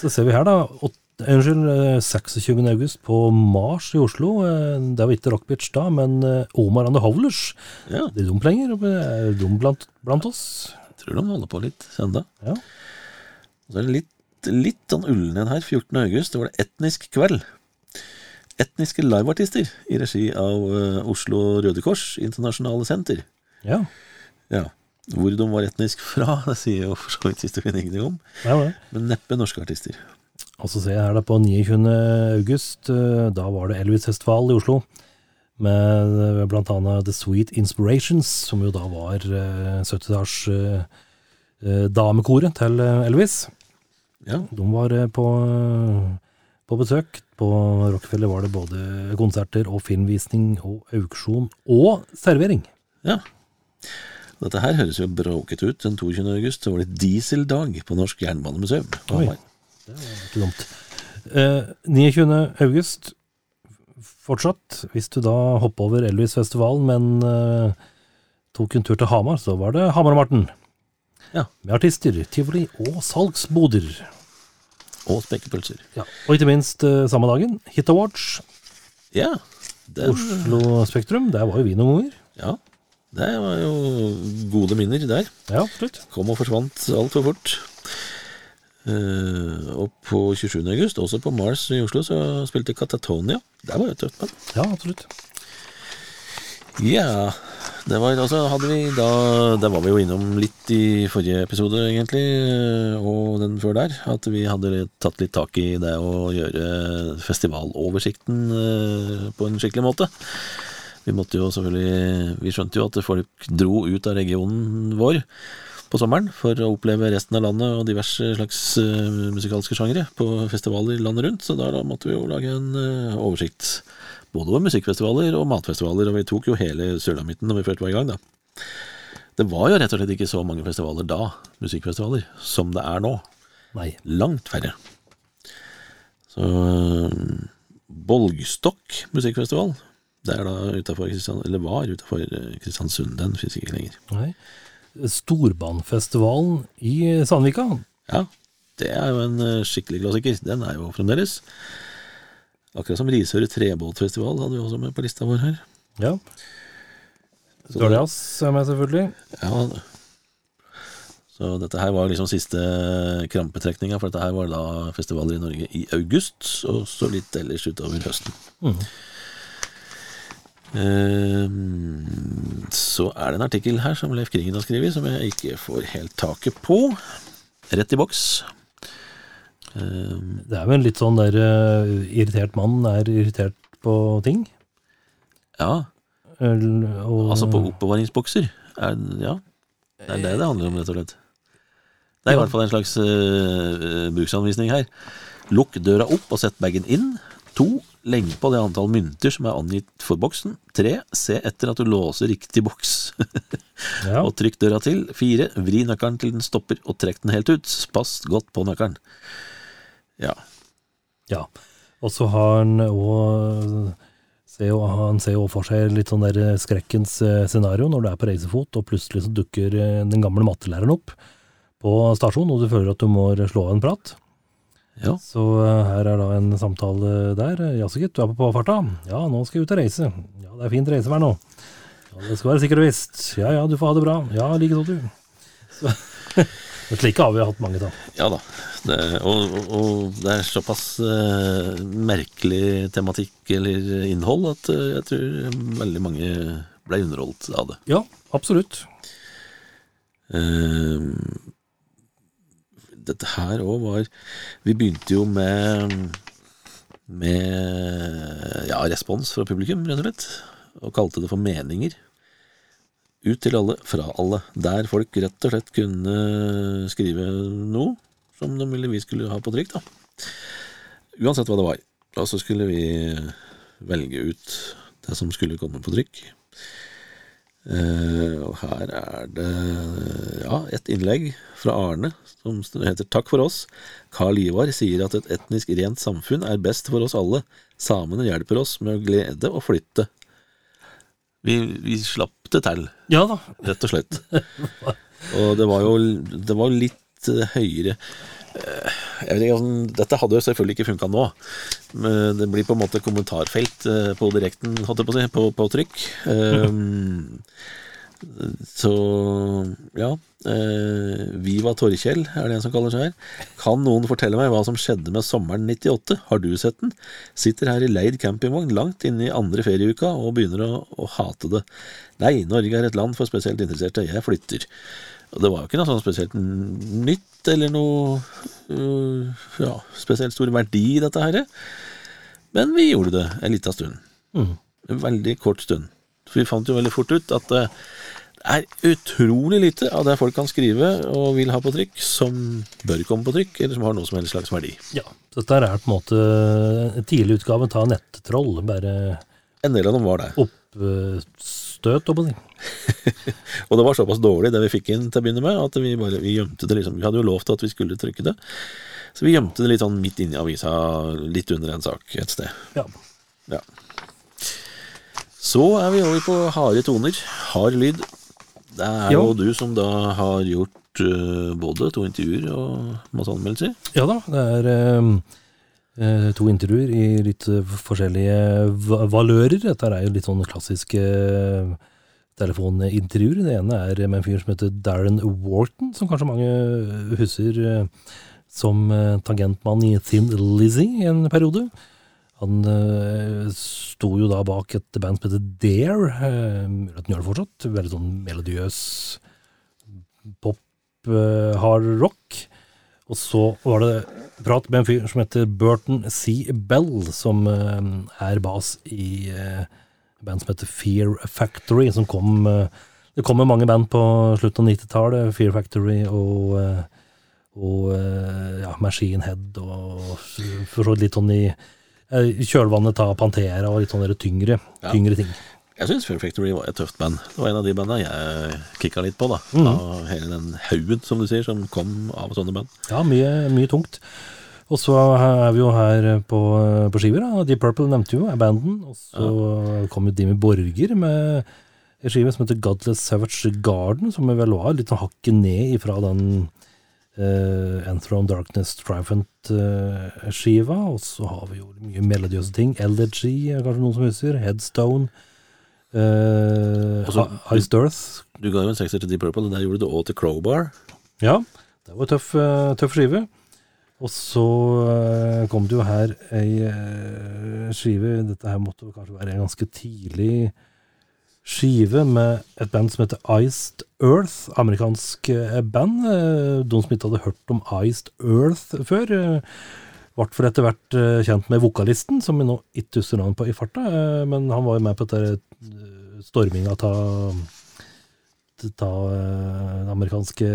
[SPEAKER 4] Så ser vi her, da. åt- Unnskyld, eh, 26. august på Mars i Oslo. Eh, Det var ikke Rockbitch da, men eh, Omar and the Howlers.
[SPEAKER 3] Ja,
[SPEAKER 4] Det er de lenger. Er de blant, blant oss?
[SPEAKER 3] Tror de holder på litt enda.
[SPEAKER 4] Ja.
[SPEAKER 3] Og så er det litt, litt sånn ullen en her. 14. august, det var det Etnisk kveld. Etniske liveartister i regi av uh, Oslo Røde Kors Internasjonale Senter.
[SPEAKER 4] Ja.
[SPEAKER 3] Ja. Hvor de var etnisk fra, det sier jo for så vidt historien ingenting om.
[SPEAKER 4] Ja.
[SPEAKER 3] Men neppe norske artister.
[SPEAKER 4] Og så ser jeg her da på 29. august, eh, da var det Elvis-festival i Oslo. Med bl.a. The Sweet Inspirations, som jo da var eh, 70-talls eh, eh, damekoret til eh, Elvis.
[SPEAKER 3] Ja,
[SPEAKER 4] De var eh, på, eh, på besøk. På Rockefeller var det både konserter og filmvisning og auksjon og servering.
[SPEAKER 3] ja. Dette her høres jo bråket ut. Den 22. august var det dieseldag på Norsk Jernbanemuseum.
[SPEAKER 4] Oi,
[SPEAKER 3] det var
[SPEAKER 4] Ikke dumt. Eh, 29. august fortsatt. Hvis du da hopper over Elvis-festivalen, men uh, tok en tur til Hamar, så var det Hamar og Marten.
[SPEAKER 3] Ja.
[SPEAKER 4] Med artister, tivoli og salgsboder.
[SPEAKER 3] Og spekepølser.
[SPEAKER 4] Ja. Og ikke minst uh, samme dagen, Hit Awards,
[SPEAKER 3] Ja. Den,
[SPEAKER 4] Oslo Spektrum. Der var jo vi noen ganger.
[SPEAKER 3] ja. Det var jo gode minner der.
[SPEAKER 4] Ja, absolutt.
[SPEAKER 3] Kom og forsvant altfor fort. Eh, og på 27. august, også på Mars i Oslo, så spilte Katatonia. Det var jo tøft band.
[SPEAKER 4] Ja, absolutt.
[SPEAKER 3] Ja, det var altså hadde vi da Der var vi jo innom litt i forrige episode, egentlig, eh, og den før der. At vi hadde tatt litt tak i det å gjøre festivaloversikten eh, på en skikkelig måte. Vi måtte jo selvfølgelig Vi skjønte jo at folk dro ut av regionen vår på sommeren for å oppleve resten av landet og diverse slags eh, musikalske sjangere på festivaler landet rundt, så da, da måtte vi jo lage en eh, oversikt. Både over musikkfestivaler og matfestivaler, og vi tok jo hele Sulamitten når vi først var i gang, da. Det var jo rett og slett ikke så mange festivaler da, musikkfestivaler, som det er nå.
[SPEAKER 4] Nei.
[SPEAKER 3] Langt færre. Så øh, Bolgstokk musikkfestival, det er da utenfor Kristian, eller var utafor Kristiansund, den finnes ikke lenger.
[SPEAKER 4] Nei. Storbandfestivalen i Sandvika.
[SPEAKER 3] Ja, det er jo en eh, skikkelig klassiker. Den er jo fremdeles. Akkurat som Risør trebåtfestival hadde vi også med på lista vår her.
[SPEAKER 4] Ja.
[SPEAKER 3] Så
[SPEAKER 4] Dørjas er med, selvfølgelig.
[SPEAKER 3] Ja, så dette her var liksom siste krampetrekninga, for dette her var da festivaler i Norge i august, og så litt ellers utover høsten. Ehm, så er det en artikkel her som Leif Kringen har skrevet, som jeg ikke får helt taket på. Rett i boks. Ehm,
[SPEAKER 4] Det er vel en litt sånn der eh, irritert mann er irritert på ting.
[SPEAKER 3] ja,
[SPEAKER 4] Og,
[SPEAKER 3] altså på oppbevaringsbokser. Er, ja, det er det det handler om, rett og slett. Det er i hvert fall en slags uh, bruksanvisning her. Lukk døra opp og sett bagen inn. To. Legg på det antall mynter som er angitt for boksen. Tre. Se etter at du låser riktig boks.
[SPEAKER 4] ja.
[SPEAKER 3] og trykk døra til. Fire. Vri nøkkelen til den stopper og trekk den helt ut. Pass godt på nøkkelen. Ja.
[SPEAKER 4] Ja, og så har han òg Han ser jo for seg litt sånn der skrekkens eh, scenario når du er på reisefot, og plutselig så dukker eh, den gamle mattelæreren opp på stasjonen, og du føler at du må slå av en prat.
[SPEAKER 3] Ja.
[SPEAKER 4] Så eh, her er da en samtale der. Jaså gitt, du er på påfarta? Ja, nå skal jeg ut og reise. Ja, det er fint reisevær nå. Ja, det skal være sikkert og visst. Ja ja, du får ha det bra. Ja, likeså du. Så, men slike har vi hatt mange av.
[SPEAKER 3] Ja da. Det, og, og, og det er såpass uh, merkelig tematikk eller innhold at uh, jeg tror veldig mange ble underholdt av det.
[SPEAKER 4] Ja, absolutt.
[SPEAKER 3] Eh, dette her òg var Vi begynte jo med med ja, respons fra publikum, rett og slett. Og kalte det for meninger. Ut til alle, fra alle. Der folk rett og slett kunne skrive noe som de ville vi skulle ha på trykk. da. Uansett hva det var. Og så skulle vi velge ut det som skulle komme på trykk. Eh, og her er det ja, et innlegg fra Arne som heter 'Takk for oss'. Karl Ivar sier at et etnisk rent samfunn er best for oss alle. Samene hjelper oss med å glede og flytte. Vi, vi slapp det til,
[SPEAKER 4] Ja da.
[SPEAKER 3] rett og slett. Og det var jo det var litt eh, høyere eh, ikke, altså, Dette hadde jo selvfølgelig ikke funka nå. Men det blir på en måte kommentarfelt eh, på direkten, holdt jeg på å si, på, på trykk. Um, så ja. Eh, Viva Torkjell er det en som kaller seg her. Kan noen fortelle meg hva som skjedde med sommeren 98? Har du sett den? Sitter her i leid campingvogn langt inne i andre ferieuka og begynner å, å hate det. Nei, Norge er et land for spesielt interesserte. Jeg flytter. Og det var jo ikke noe sånn spesielt nytt eller noe uh, ja, spesielt stor verdi i dette her. Men vi gjorde det en liten stund.
[SPEAKER 4] Mm.
[SPEAKER 3] En veldig kort stund. For vi fant jo veldig fort ut at det er utrolig lite av det folk kan skrive og vil ha på trykk, som bør komme på trykk, eller som har noe som helst slags verdi.
[SPEAKER 4] Ja, så dette er på en måte en tidlig utgave av Nettroll, bare
[SPEAKER 3] En del av dem var det.
[SPEAKER 4] Oppstøt, holdt jeg på.
[SPEAKER 3] Og det var såpass dårlig det vi fikk inn til å begynne med, at vi bare vi gjemte det liksom. Vi hadde jo lovt at vi skulle trykke det, så vi gjemte det litt sånn midt inni avisa, litt under en sak et sted.
[SPEAKER 4] Ja.
[SPEAKER 3] Ja. Så er vi over på harde toner. Hard lyd. Det er
[SPEAKER 4] Ja.
[SPEAKER 3] jo du som da har gjort uh, både to intervjuer og masse anmeldelser.
[SPEAKER 4] ja da, det er eh, to intervjuer i litt eh, forskjellige valører. Dette er jo litt sånn klassiske eh, telefonintervjuer. Det ene er med en fyr som heter Darren Wharton, som kanskje mange husker eh, som eh, tangentmann i Thin Lizzie i en periode. Han eh, sto jo da bak et band som heter Dare, eh, mulig at han gjør det fortsatt. Veldig sånn melodiøs pop, eh, hard rock. Og så var det prat med en fyr som heter Burton C. Bell, som eh, er bas i eh, band som heter Fear Factory, som kom eh, Det kommer mange band på slutten av 90-tallet. Fear Factory og og ja, Machine Head og for så vidt litt sånn i kjølvannet av Pantera og litt sånne tyngre,
[SPEAKER 3] Ja.
[SPEAKER 4] tyngre ting.
[SPEAKER 3] Jeg syns Fair Factory var et tøft band. Det var en av de bandene jeg kicka litt på, da.
[SPEAKER 4] Mm.
[SPEAKER 3] Av hele den haugen, som du sier, som kom av sånne band.
[SPEAKER 4] Ja, mye, mye tungt. Og så er vi jo her på, på skiver. da. Deep Purple nevnte jo, er banden. Og så kom jo Dimmy Borger med en skive som heter Godless Savage Garden, som vel var litt sånn hakket ned ifra den uh, Enthrone Darkness Triumphant-skiva. og så har vi jo mye melodiøse ting. Elegy, er kanskje noen som husker. Headstone. Uh,
[SPEAKER 3] Og så-
[SPEAKER 4] Iced Earth.
[SPEAKER 3] Du ga jo en sekser til Deep Purple, og der gjorde du det òg til Crowbar.
[SPEAKER 4] Ja, det var en tøff, eh, tøff skive. Og så eh, kom det jo her ei eh, skive Dette her måtte kanskje være en ganske tidlig skive med et band som heter Iced Earth. Amerikansk eh, band. Eh, De som ikke hadde hørt om Iced Earth før. Ble for etter hvert eh, kjent med vokalisten, som vi nå ikke husker navnet på i farta. eh, Men han var jo med på dette eh, storminga av ta den amerikanske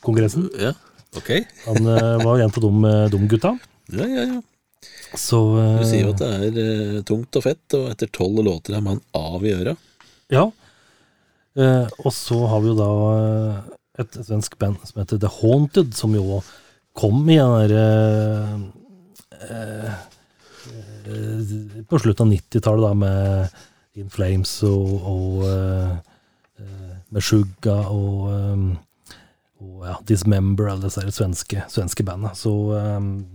[SPEAKER 4] kongressen.
[SPEAKER 3] ja, ok.
[SPEAKER 4] Han var var en av de, de gutta.
[SPEAKER 3] Ja, ja, ja.
[SPEAKER 4] Så
[SPEAKER 3] Du sier jo at det er tungt og fett, og etter tolv låter er man av i øra.
[SPEAKER 4] Ja. Og så har vi jo da et svensk band som heter The Haunted, som jo kom i den derre eh, eh, På slutten av 90-tallet, med In Flames og, og eh, med Suga og, og ja, Dismember, alle disse svenske, svenske bandene. Så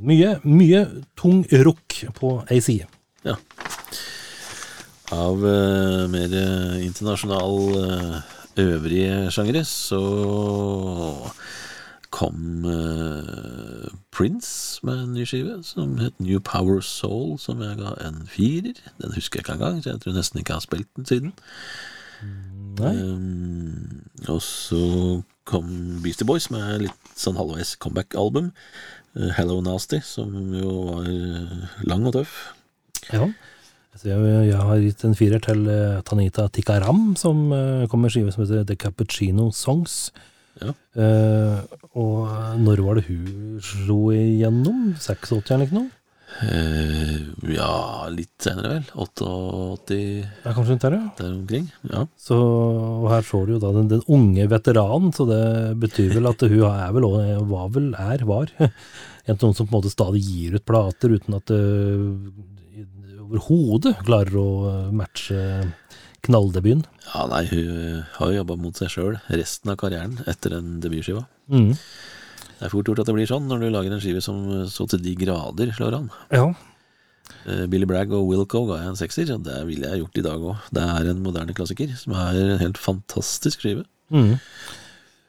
[SPEAKER 4] mye, mye tung rock på ei side.
[SPEAKER 3] Av uh, mer internasjonal uh, øvrige sjangere så kom eh, Prince med en ny skive som het New Power Soul, som jeg ga en firer. Den husker jeg ikke engang, så jeg tror nesten ikke jeg har spilt den siden. Um, og så kom Beastie Boys med litt sånn halvveis comeback-album. Uh, Hello Nasty, som jo var eh, lang og tøff.
[SPEAKER 4] Ja. Jeg, jeg har gitt en firer til Tanita Tikaram, som uh, kom med skive som heter The Cappuccino Songs.
[SPEAKER 3] Ja.
[SPEAKER 4] Eh, og når var det hun slo igjennom? 86 eller ikke noe?
[SPEAKER 3] Eh, ja, litt senere vel. 88
[SPEAKER 4] Ja, kanskje rundt der, ja.
[SPEAKER 3] der omkring. Ja.
[SPEAKER 4] Så, og her så du jo da den, den unge veteranen, så det betyr vel at hun er vel Og var vel, er, var, en noen som på en måte stadig gir ut plater uten at det overhodet klarer å matche knalldebuten.
[SPEAKER 3] ja, nei, hun har jo jobba mot seg sjøl resten av karrieren etter den debutskiva.
[SPEAKER 4] Mm.
[SPEAKER 3] Det er fort gjort at det blir sånn når du lager en skive som så til de grader slår an.
[SPEAKER 4] Ja,
[SPEAKER 3] Eh, Billy Bragg og Wilco ga jeg en sekser, og det ville jeg gjort i dag òg. Det er en moderne klassiker, som er en helt fantastisk skive.
[SPEAKER 4] Mm.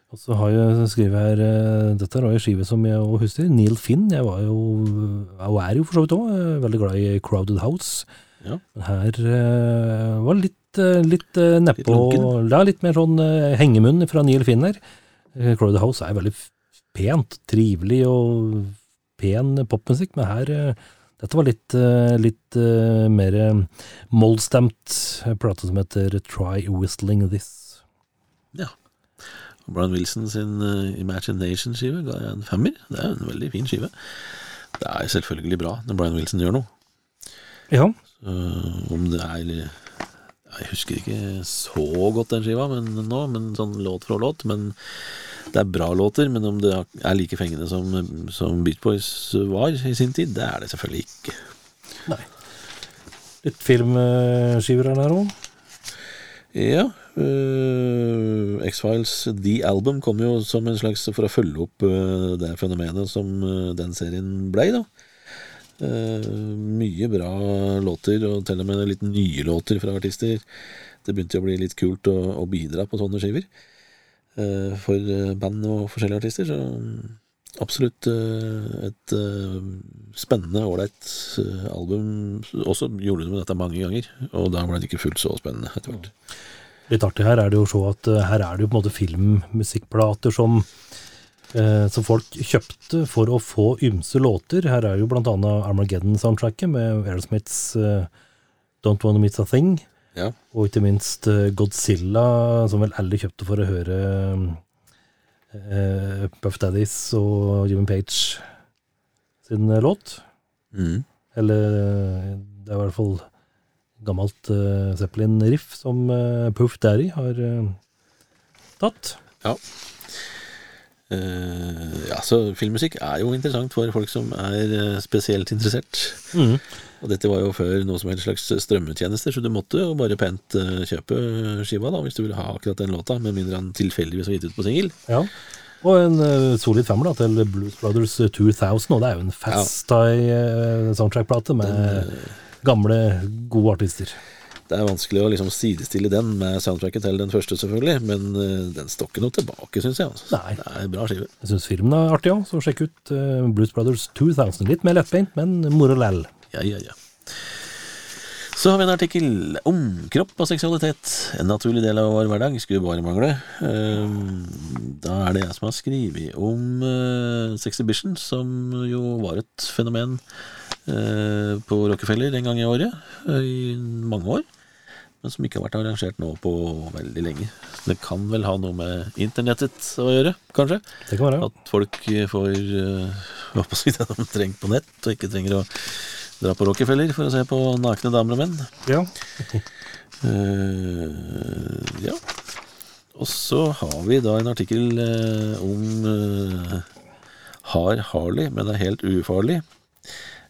[SPEAKER 4] Og så har jeg skrevet her eh, Dette er en skive som jeg husker. Neil Finn. Jeg var jo, og er jo for så vidt òg, veldig glad i Crowded House.
[SPEAKER 3] Ja.
[SPEAKER 4] Men her eh, var litt, uh, litt uh, nedpå
[SPEAKER 3] Litt.
[SPEAKER 4] Ja, litt mer sånn eh, hengemunn fra Neil Finner. Eh, Crowded House er veldig pent, trivelig og pen popmusikk, men her eh, dette var litt, eh, litt eh, mer eh, moldstemt plate som heter Try Whistling This.
[SPEAKER 3] Ja. Brian Wilson sin eh, Imagination-skive ga jeg en femmer. Det er en veldig fin skive. Det er selvfølgelig bra når Brian Wilson gjør noe.
[SPEAKER 4] Ja,
[SPEAKER 3] Så, om det er Jeg husker ikke så godt den skiva men nå, men sånn låt fra låt. Men det er bra låter. Men om det er like fengende som, som Beach Boys var i sin tid, det er det selvfølgelig ikke. Nei.
[SPEAKER 4] litt filmskiver her òg.
[SPEAKER 3] Ja. Uh, X-Files The Album kom jo som en slags for å følge opp uh, det fenomenet som uh, den serien blei, da. Eh, mye bra låter, og til og med litt nye låter fra artister. Det begynte å bli litt kult å, å bidra på sånne skiver eh, for eh, band og forskjellige artister. Så mm, absolutt et spennende, ålreit album. Også gjorde de dette mange ganger, og da ble det ikke fullt så spennende etter hvert.
[SPEAKER 4] Litt artig her er det jo å se at her er det jo på en måte filmmusikkplater som, som folk kjøpte for å få ymse låter. Her er jo blant annet Armageddon-soundtracket med Aerosmiths eh, Don't Wanna Miss a Thing.
[SPEAKER 3] Ja.
[SPEAKER 4] Og ikke minst eh, Godzilla, som vel alle kjøpte for å høre eh, Puff Daddies og Jimmy Page sin eh, låt.
[SPEAKER 3] Mm.
[SPEAKER 4] Eller eh, det er i hvert fall gammelt eh, Zeppelin-riff som eh, Puff Daddy har eh, tatt.
[SPEAKER 3] Eh, ja, så filmmusikk er jo interessant for folk som er eh, spesielt interessert.
[SPEAKER 4] Mm.
[SPEAKER 3] Og dette var jo før noe som helst slags strømmetjenester, så du måtte jo bare pent eh, kjøpe skiva da, hvis du ville ha akkurat den låta, med mindre han tilfeldigvis har gitt ut på singel.
[SPEAKER 4] Ja. Og en uh, solid femmer da, til Blues Brothers 2000, og det er jo en Fast-Tie-soundtrack-plate med gamle, gode artister.
[SPEAKER 3] Det er vanskelig å liksom sidestille den med soundtracket til den første, selvfølgelig, men eh, den står ikke noe tilbake, syns jeg. Altså.
[SPEAKER 4] Nei.
[SPEAKER 3] Det er bra skive.
[SPEAKER 4] Jeg syns filmen er artig òg, så sjekk ut eh, Blues Brothers 2000. Litt mer lettbeint, men moro lell.
[SPEAKER 3] Ja, ja, ja. Så har vi en artikkel om kropp og seksualitet. En naturlig del av vår hverdag. Skulle bare mangle. Ehm, Da er det jeg som har skrevet om uh, Sexhibition, som jo var et fenomen eh, på Rockefeller en gang i året. eh, I mange år. Men som ikke har vært arrangert nå på veldig lenge. Det kan vel ha noe med internettet å gjøre, kanskje?
[SPEAKER 4] Det kan være. ja.
[SPEAKER 3] At folk får uh, hva på si det de trenger på nett, og ikke trenger å dra på Rockefeller for å se på nakne damer og menn.
[SPEAKER 4] Ja.
[SPEAKER 3] Uh, ja. Og så har vi da en artikkel eh, om uh, Har Harley, men er helt ufarlig.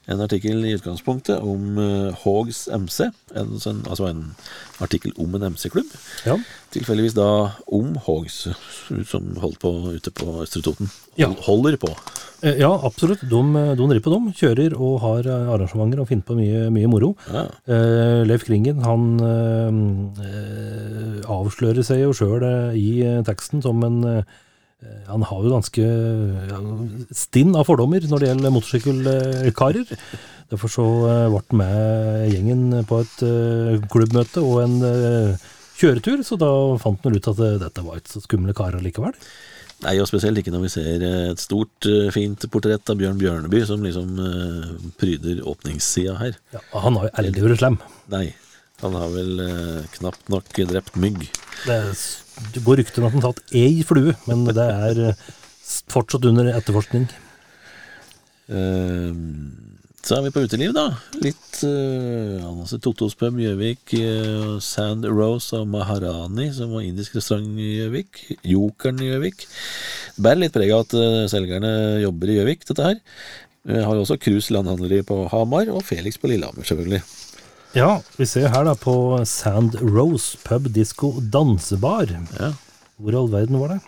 [SPEAKER 3] En artikkel i utgangspunktet om uh, Hogs MC, en, sånn, altså en artikkel om en MC-klubb.
[SPEAKER 4] ja.
[SPEAKER 3] Tilfeldigvis da om Hogs, som holdt på ute på Østre Toten.
[SPEAKER 4] Ja.
[SPEAKER 3] Holder på.
[SPEAKER 4] Eh, Ja, absolutt. De, de driver på dem. Kjører og har eh, arrangementer og finner på mye, mye moro.
[SPEAKER 3] Ja.
[SPEAKER 4] Eh, Leif Kringen han eh, eh, avslører seg jo sjøl i eh, teksten som en eh, Han har jo ganske ja, stinn av fordommer når det gjelder motorsykkelkarer. Derfor så eh, ble han med gjengen på et eh, klubbmøte og en eh, kjøretur, så da fant han ut at eh, dette var ikke så skumle karer likevel.
[SPEAKER 3] Nei, og spesielt ikke når vi ser eh, et stort, eh, fint portrett av Bjørn Bjørneby som liksom eh, pryder åpningssida her.
[SPEAKER 4] Ja, han har jo aldri vært slem.
[SPEAKER 3] Nei, han har vel eh, knapt nok drept mygg.
[SPEAKER 4] Det, er det går rykter om at han tatt ei flue, men det er eh, fortsatt under etterforskning.
[SPEAKER 3] Eh, så er vi på uteliv, da. Litt uh, altså Totos pub Gjøvik, uh, Sand Rose og Maharani, som var indisk restaurant i Gjøvik. Jokeren i Gjøvik. Det bærer litt preg av at uh, selgerne jobber i Gjøvik, dette her. Vi har jo også Cruise landhandleri på Hamar, og Felix på Lillehammer, selvfølgelig.
[SPEAKER 4] Ja, vi ser her da på Sand Rose pub disco dansebar.
[SPEAKER 3] Ja,
[SPEAKER 4] Hvor i all verden var det?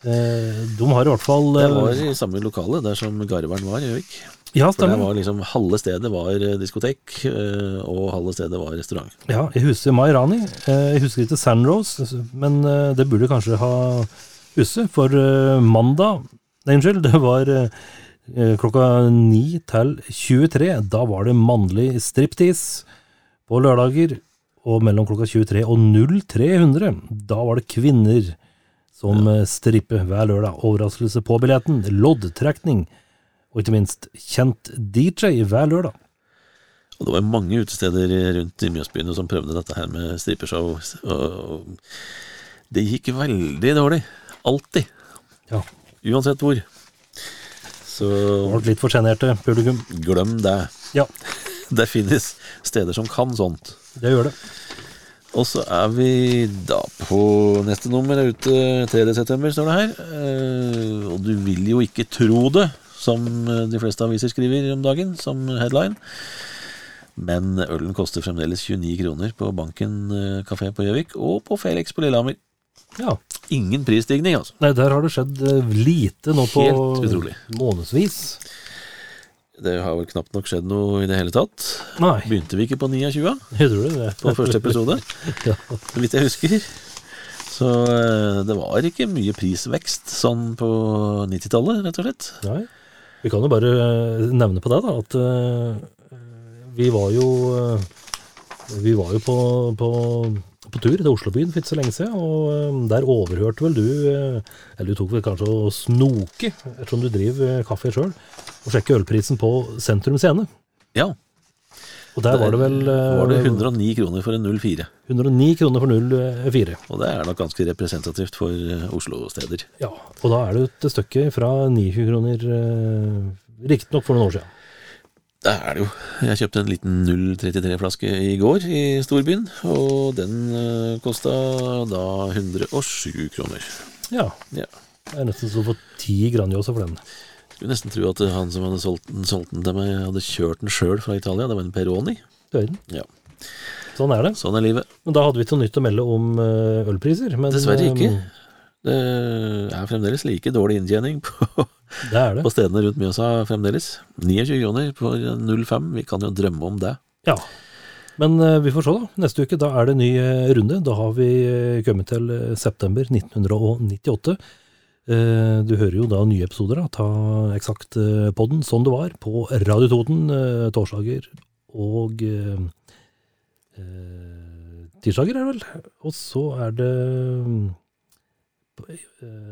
[SPEAKER 4] Eh, de har i hvert fall
[SPEAKER 3] Det
[SPEAKER 4] eh,
[SPEAKER 3] var i samme lokale der som Garveren var i Gjøvik.
[SPEAKER 4] Ja,
[SPEAKER 3] For der var liksom halve stedet var eh, diskotek, eh, og halve stedet var restaurant.
[SPEAKER 4] Ja, jeg husker Mai Rani. jeg husker ikke Sand Rose, men det burde kanskje ha huset. For mandag Nei, unnskyld, det var klokka 9 til 23. Da var det mannlig striptease. På lørdager og mellom klokka 23 og 0300, da var det kvinner som ja. stripper hver lørdag. Overraskelse på billetten, loddtrekning, og ikke minst kjent DJ hver lørdag.
[SPEAKER 3] Og det var mange utesteder rundt i Mjøsbyene som prøvde dette her med strippeshow. Og det gikk veldig dårlig. Alltid.
[SPEAKER 4] Ja,
[SPEAKER 3] Uansett hvor. Så
[SPEAKER 4] Ble litt for sjenerte publikum.
[SPEAKER 3] glem det.
[SPEAKER 4] Ja,
[SPEAKER 3] Det finnes steder som kan sånt.
[SPEAKER 4] det gjør det.
[SPEAKER 3] Og så er vi da på neste nummer er ute 3. september, står det her. Eh, og du vil jo ikke tro det, som de fleste aviser skriver om dagen, som headline. Men ølen koster fremdeles 29 kroner på Banken eh, kafé på Gjøvik og på Felix på Lillehammer.
[SPEAKER 4] Ja.
[SPEAKER 3] Ingen prisstigning, altså.
[SPEAKER 4] Nei, der har det skjedd eh, lite nå på
[SPEAKER 3] Helt utrolig.
[SPEAKER 4] månedsvis.
[SPEAKER 3] Det har vel knapt nok skjedd noe i det hele tatt.
[SPEAKER 4] Nei,
[SPEAKER 3] Begynte vi ikke på 29
[SPEAKER 4] jeg tror det. det.
[SPEAKER 3] på første episode?
[SPEAKER 4] Ja.
[SPEAKER 3] så vidt jeg husker. Så eh, det var ikke mye prisvekst sånn på 90-tallet, rett og slett.
[SPEAKER 4] Nei. Vi kan jo bare eh, nevne på det, da, at eh, vi var jo Vi var jo på, på, på tur til Oslobyen for ikke så lenge siden, og eh, der overhørte vel du eh, Eller du tok vel kanskje å snoke, ettersom du driver eh, kaffe sjøl, og sjekke ølprisen på Sentrum Scene.
[SPEAKER 3] Ja.
[SPEAKER 4] Og der var det vel eh,
[SPEAKER 3] var det 109 kroner for en 04.
[SPEAKER 4] 109 kroner for 04.
[SPEAKER 3] Og det er nok ganske representativt for Oslo-steder.
[SPEAKER 4] Ja, og da er det et stykke fra 29 kroner, riktignok for noen år siden.
[SPEAKER 3] Det er det jo. Jeg kjøpte en liten 033-flaske i går i storbyen, og den uh, kosta da 107 kroner.
[SPEAKER 4] Ja,
[SPEAKER 3] Ja.
[SPEAKER 4] Det er nesten så å få ti Grandiosa for den.
[SPEAKER 3] Skulle nesten tro at han som hadde solgt den, solgt den til meg, hadde kjørt den sjøl fra Italia. Det var en Peroni.
[SPEAKER 4] Verden.
[SPEAKER 3] Ja,
[SPEAKER 4] Sånn er det.
[SPEAKER 3] Sånn er livet.
[SPEAKER 4] Men da hadde vi ikke noe nytt å melde om eh, ølpriser. Men,
[SPEAKER 3] Dessverre ikke. Det er fremdeles like dårlig inntjening på,
[SPEAKER 4] Det det.
[SPEAKER 3] på stedene rundt Mjøsa fremdeles. 29 kroner på 05. Vi kan jo drømme om det.
[SPEAKER 4] Ja. Men eh, vi får se, da. Neste uke da er det ny eh, runde. Da har vi eh, kommet til september 1998. Eh, Du hører jo da nye episoder av Ta Eksakt-podden sånn det var på Radio Toten torsdager og tirsdager, er det vel. Og så er det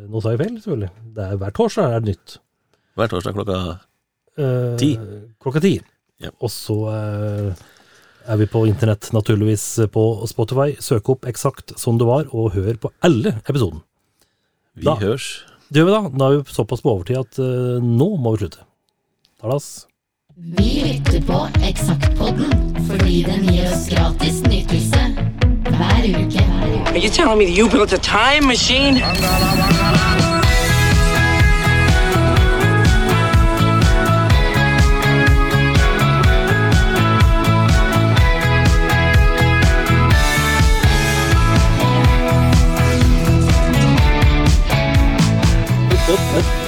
[SPEAKER 4] Nå sa jeg feil, selvfølgelig. Det er Hver torsdag er det nytt.
[SPEAKER 3] Hver torsdag klokka
[SPEAKER 4] Eh,
[SPEAKER 3] Ti.
[SPEAKER 4] Klokka ti.
[SPEAKER 3] Ja.
[SPEAKER 4] Og så eh, er vi på internett, naturligvis på Spotify. Søk opp eksakt som det var, og hør på alle episoden.
[SPEAKER 3] Vi
[SPEAKER 4] Da.
[SPEAKER 3] hørs.
[SPEAKER 4] Det gjør vi da. Da er vi såpass på overtid at eh, nå må vi slutte. Talas.
[SPEAKER 1] Vi lytter på Eksaktpodden fordi den gir oss gratis nytelse hver uke. Hver uke.
[SPEAKER 2] Are you telling me that you built a time machine?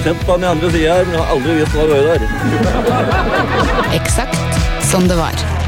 [SPEAKER 5] Sett på den andre sida her, men jeg har aldri visst hva det var der.
[SPEAKER 6] Eksakt som det var.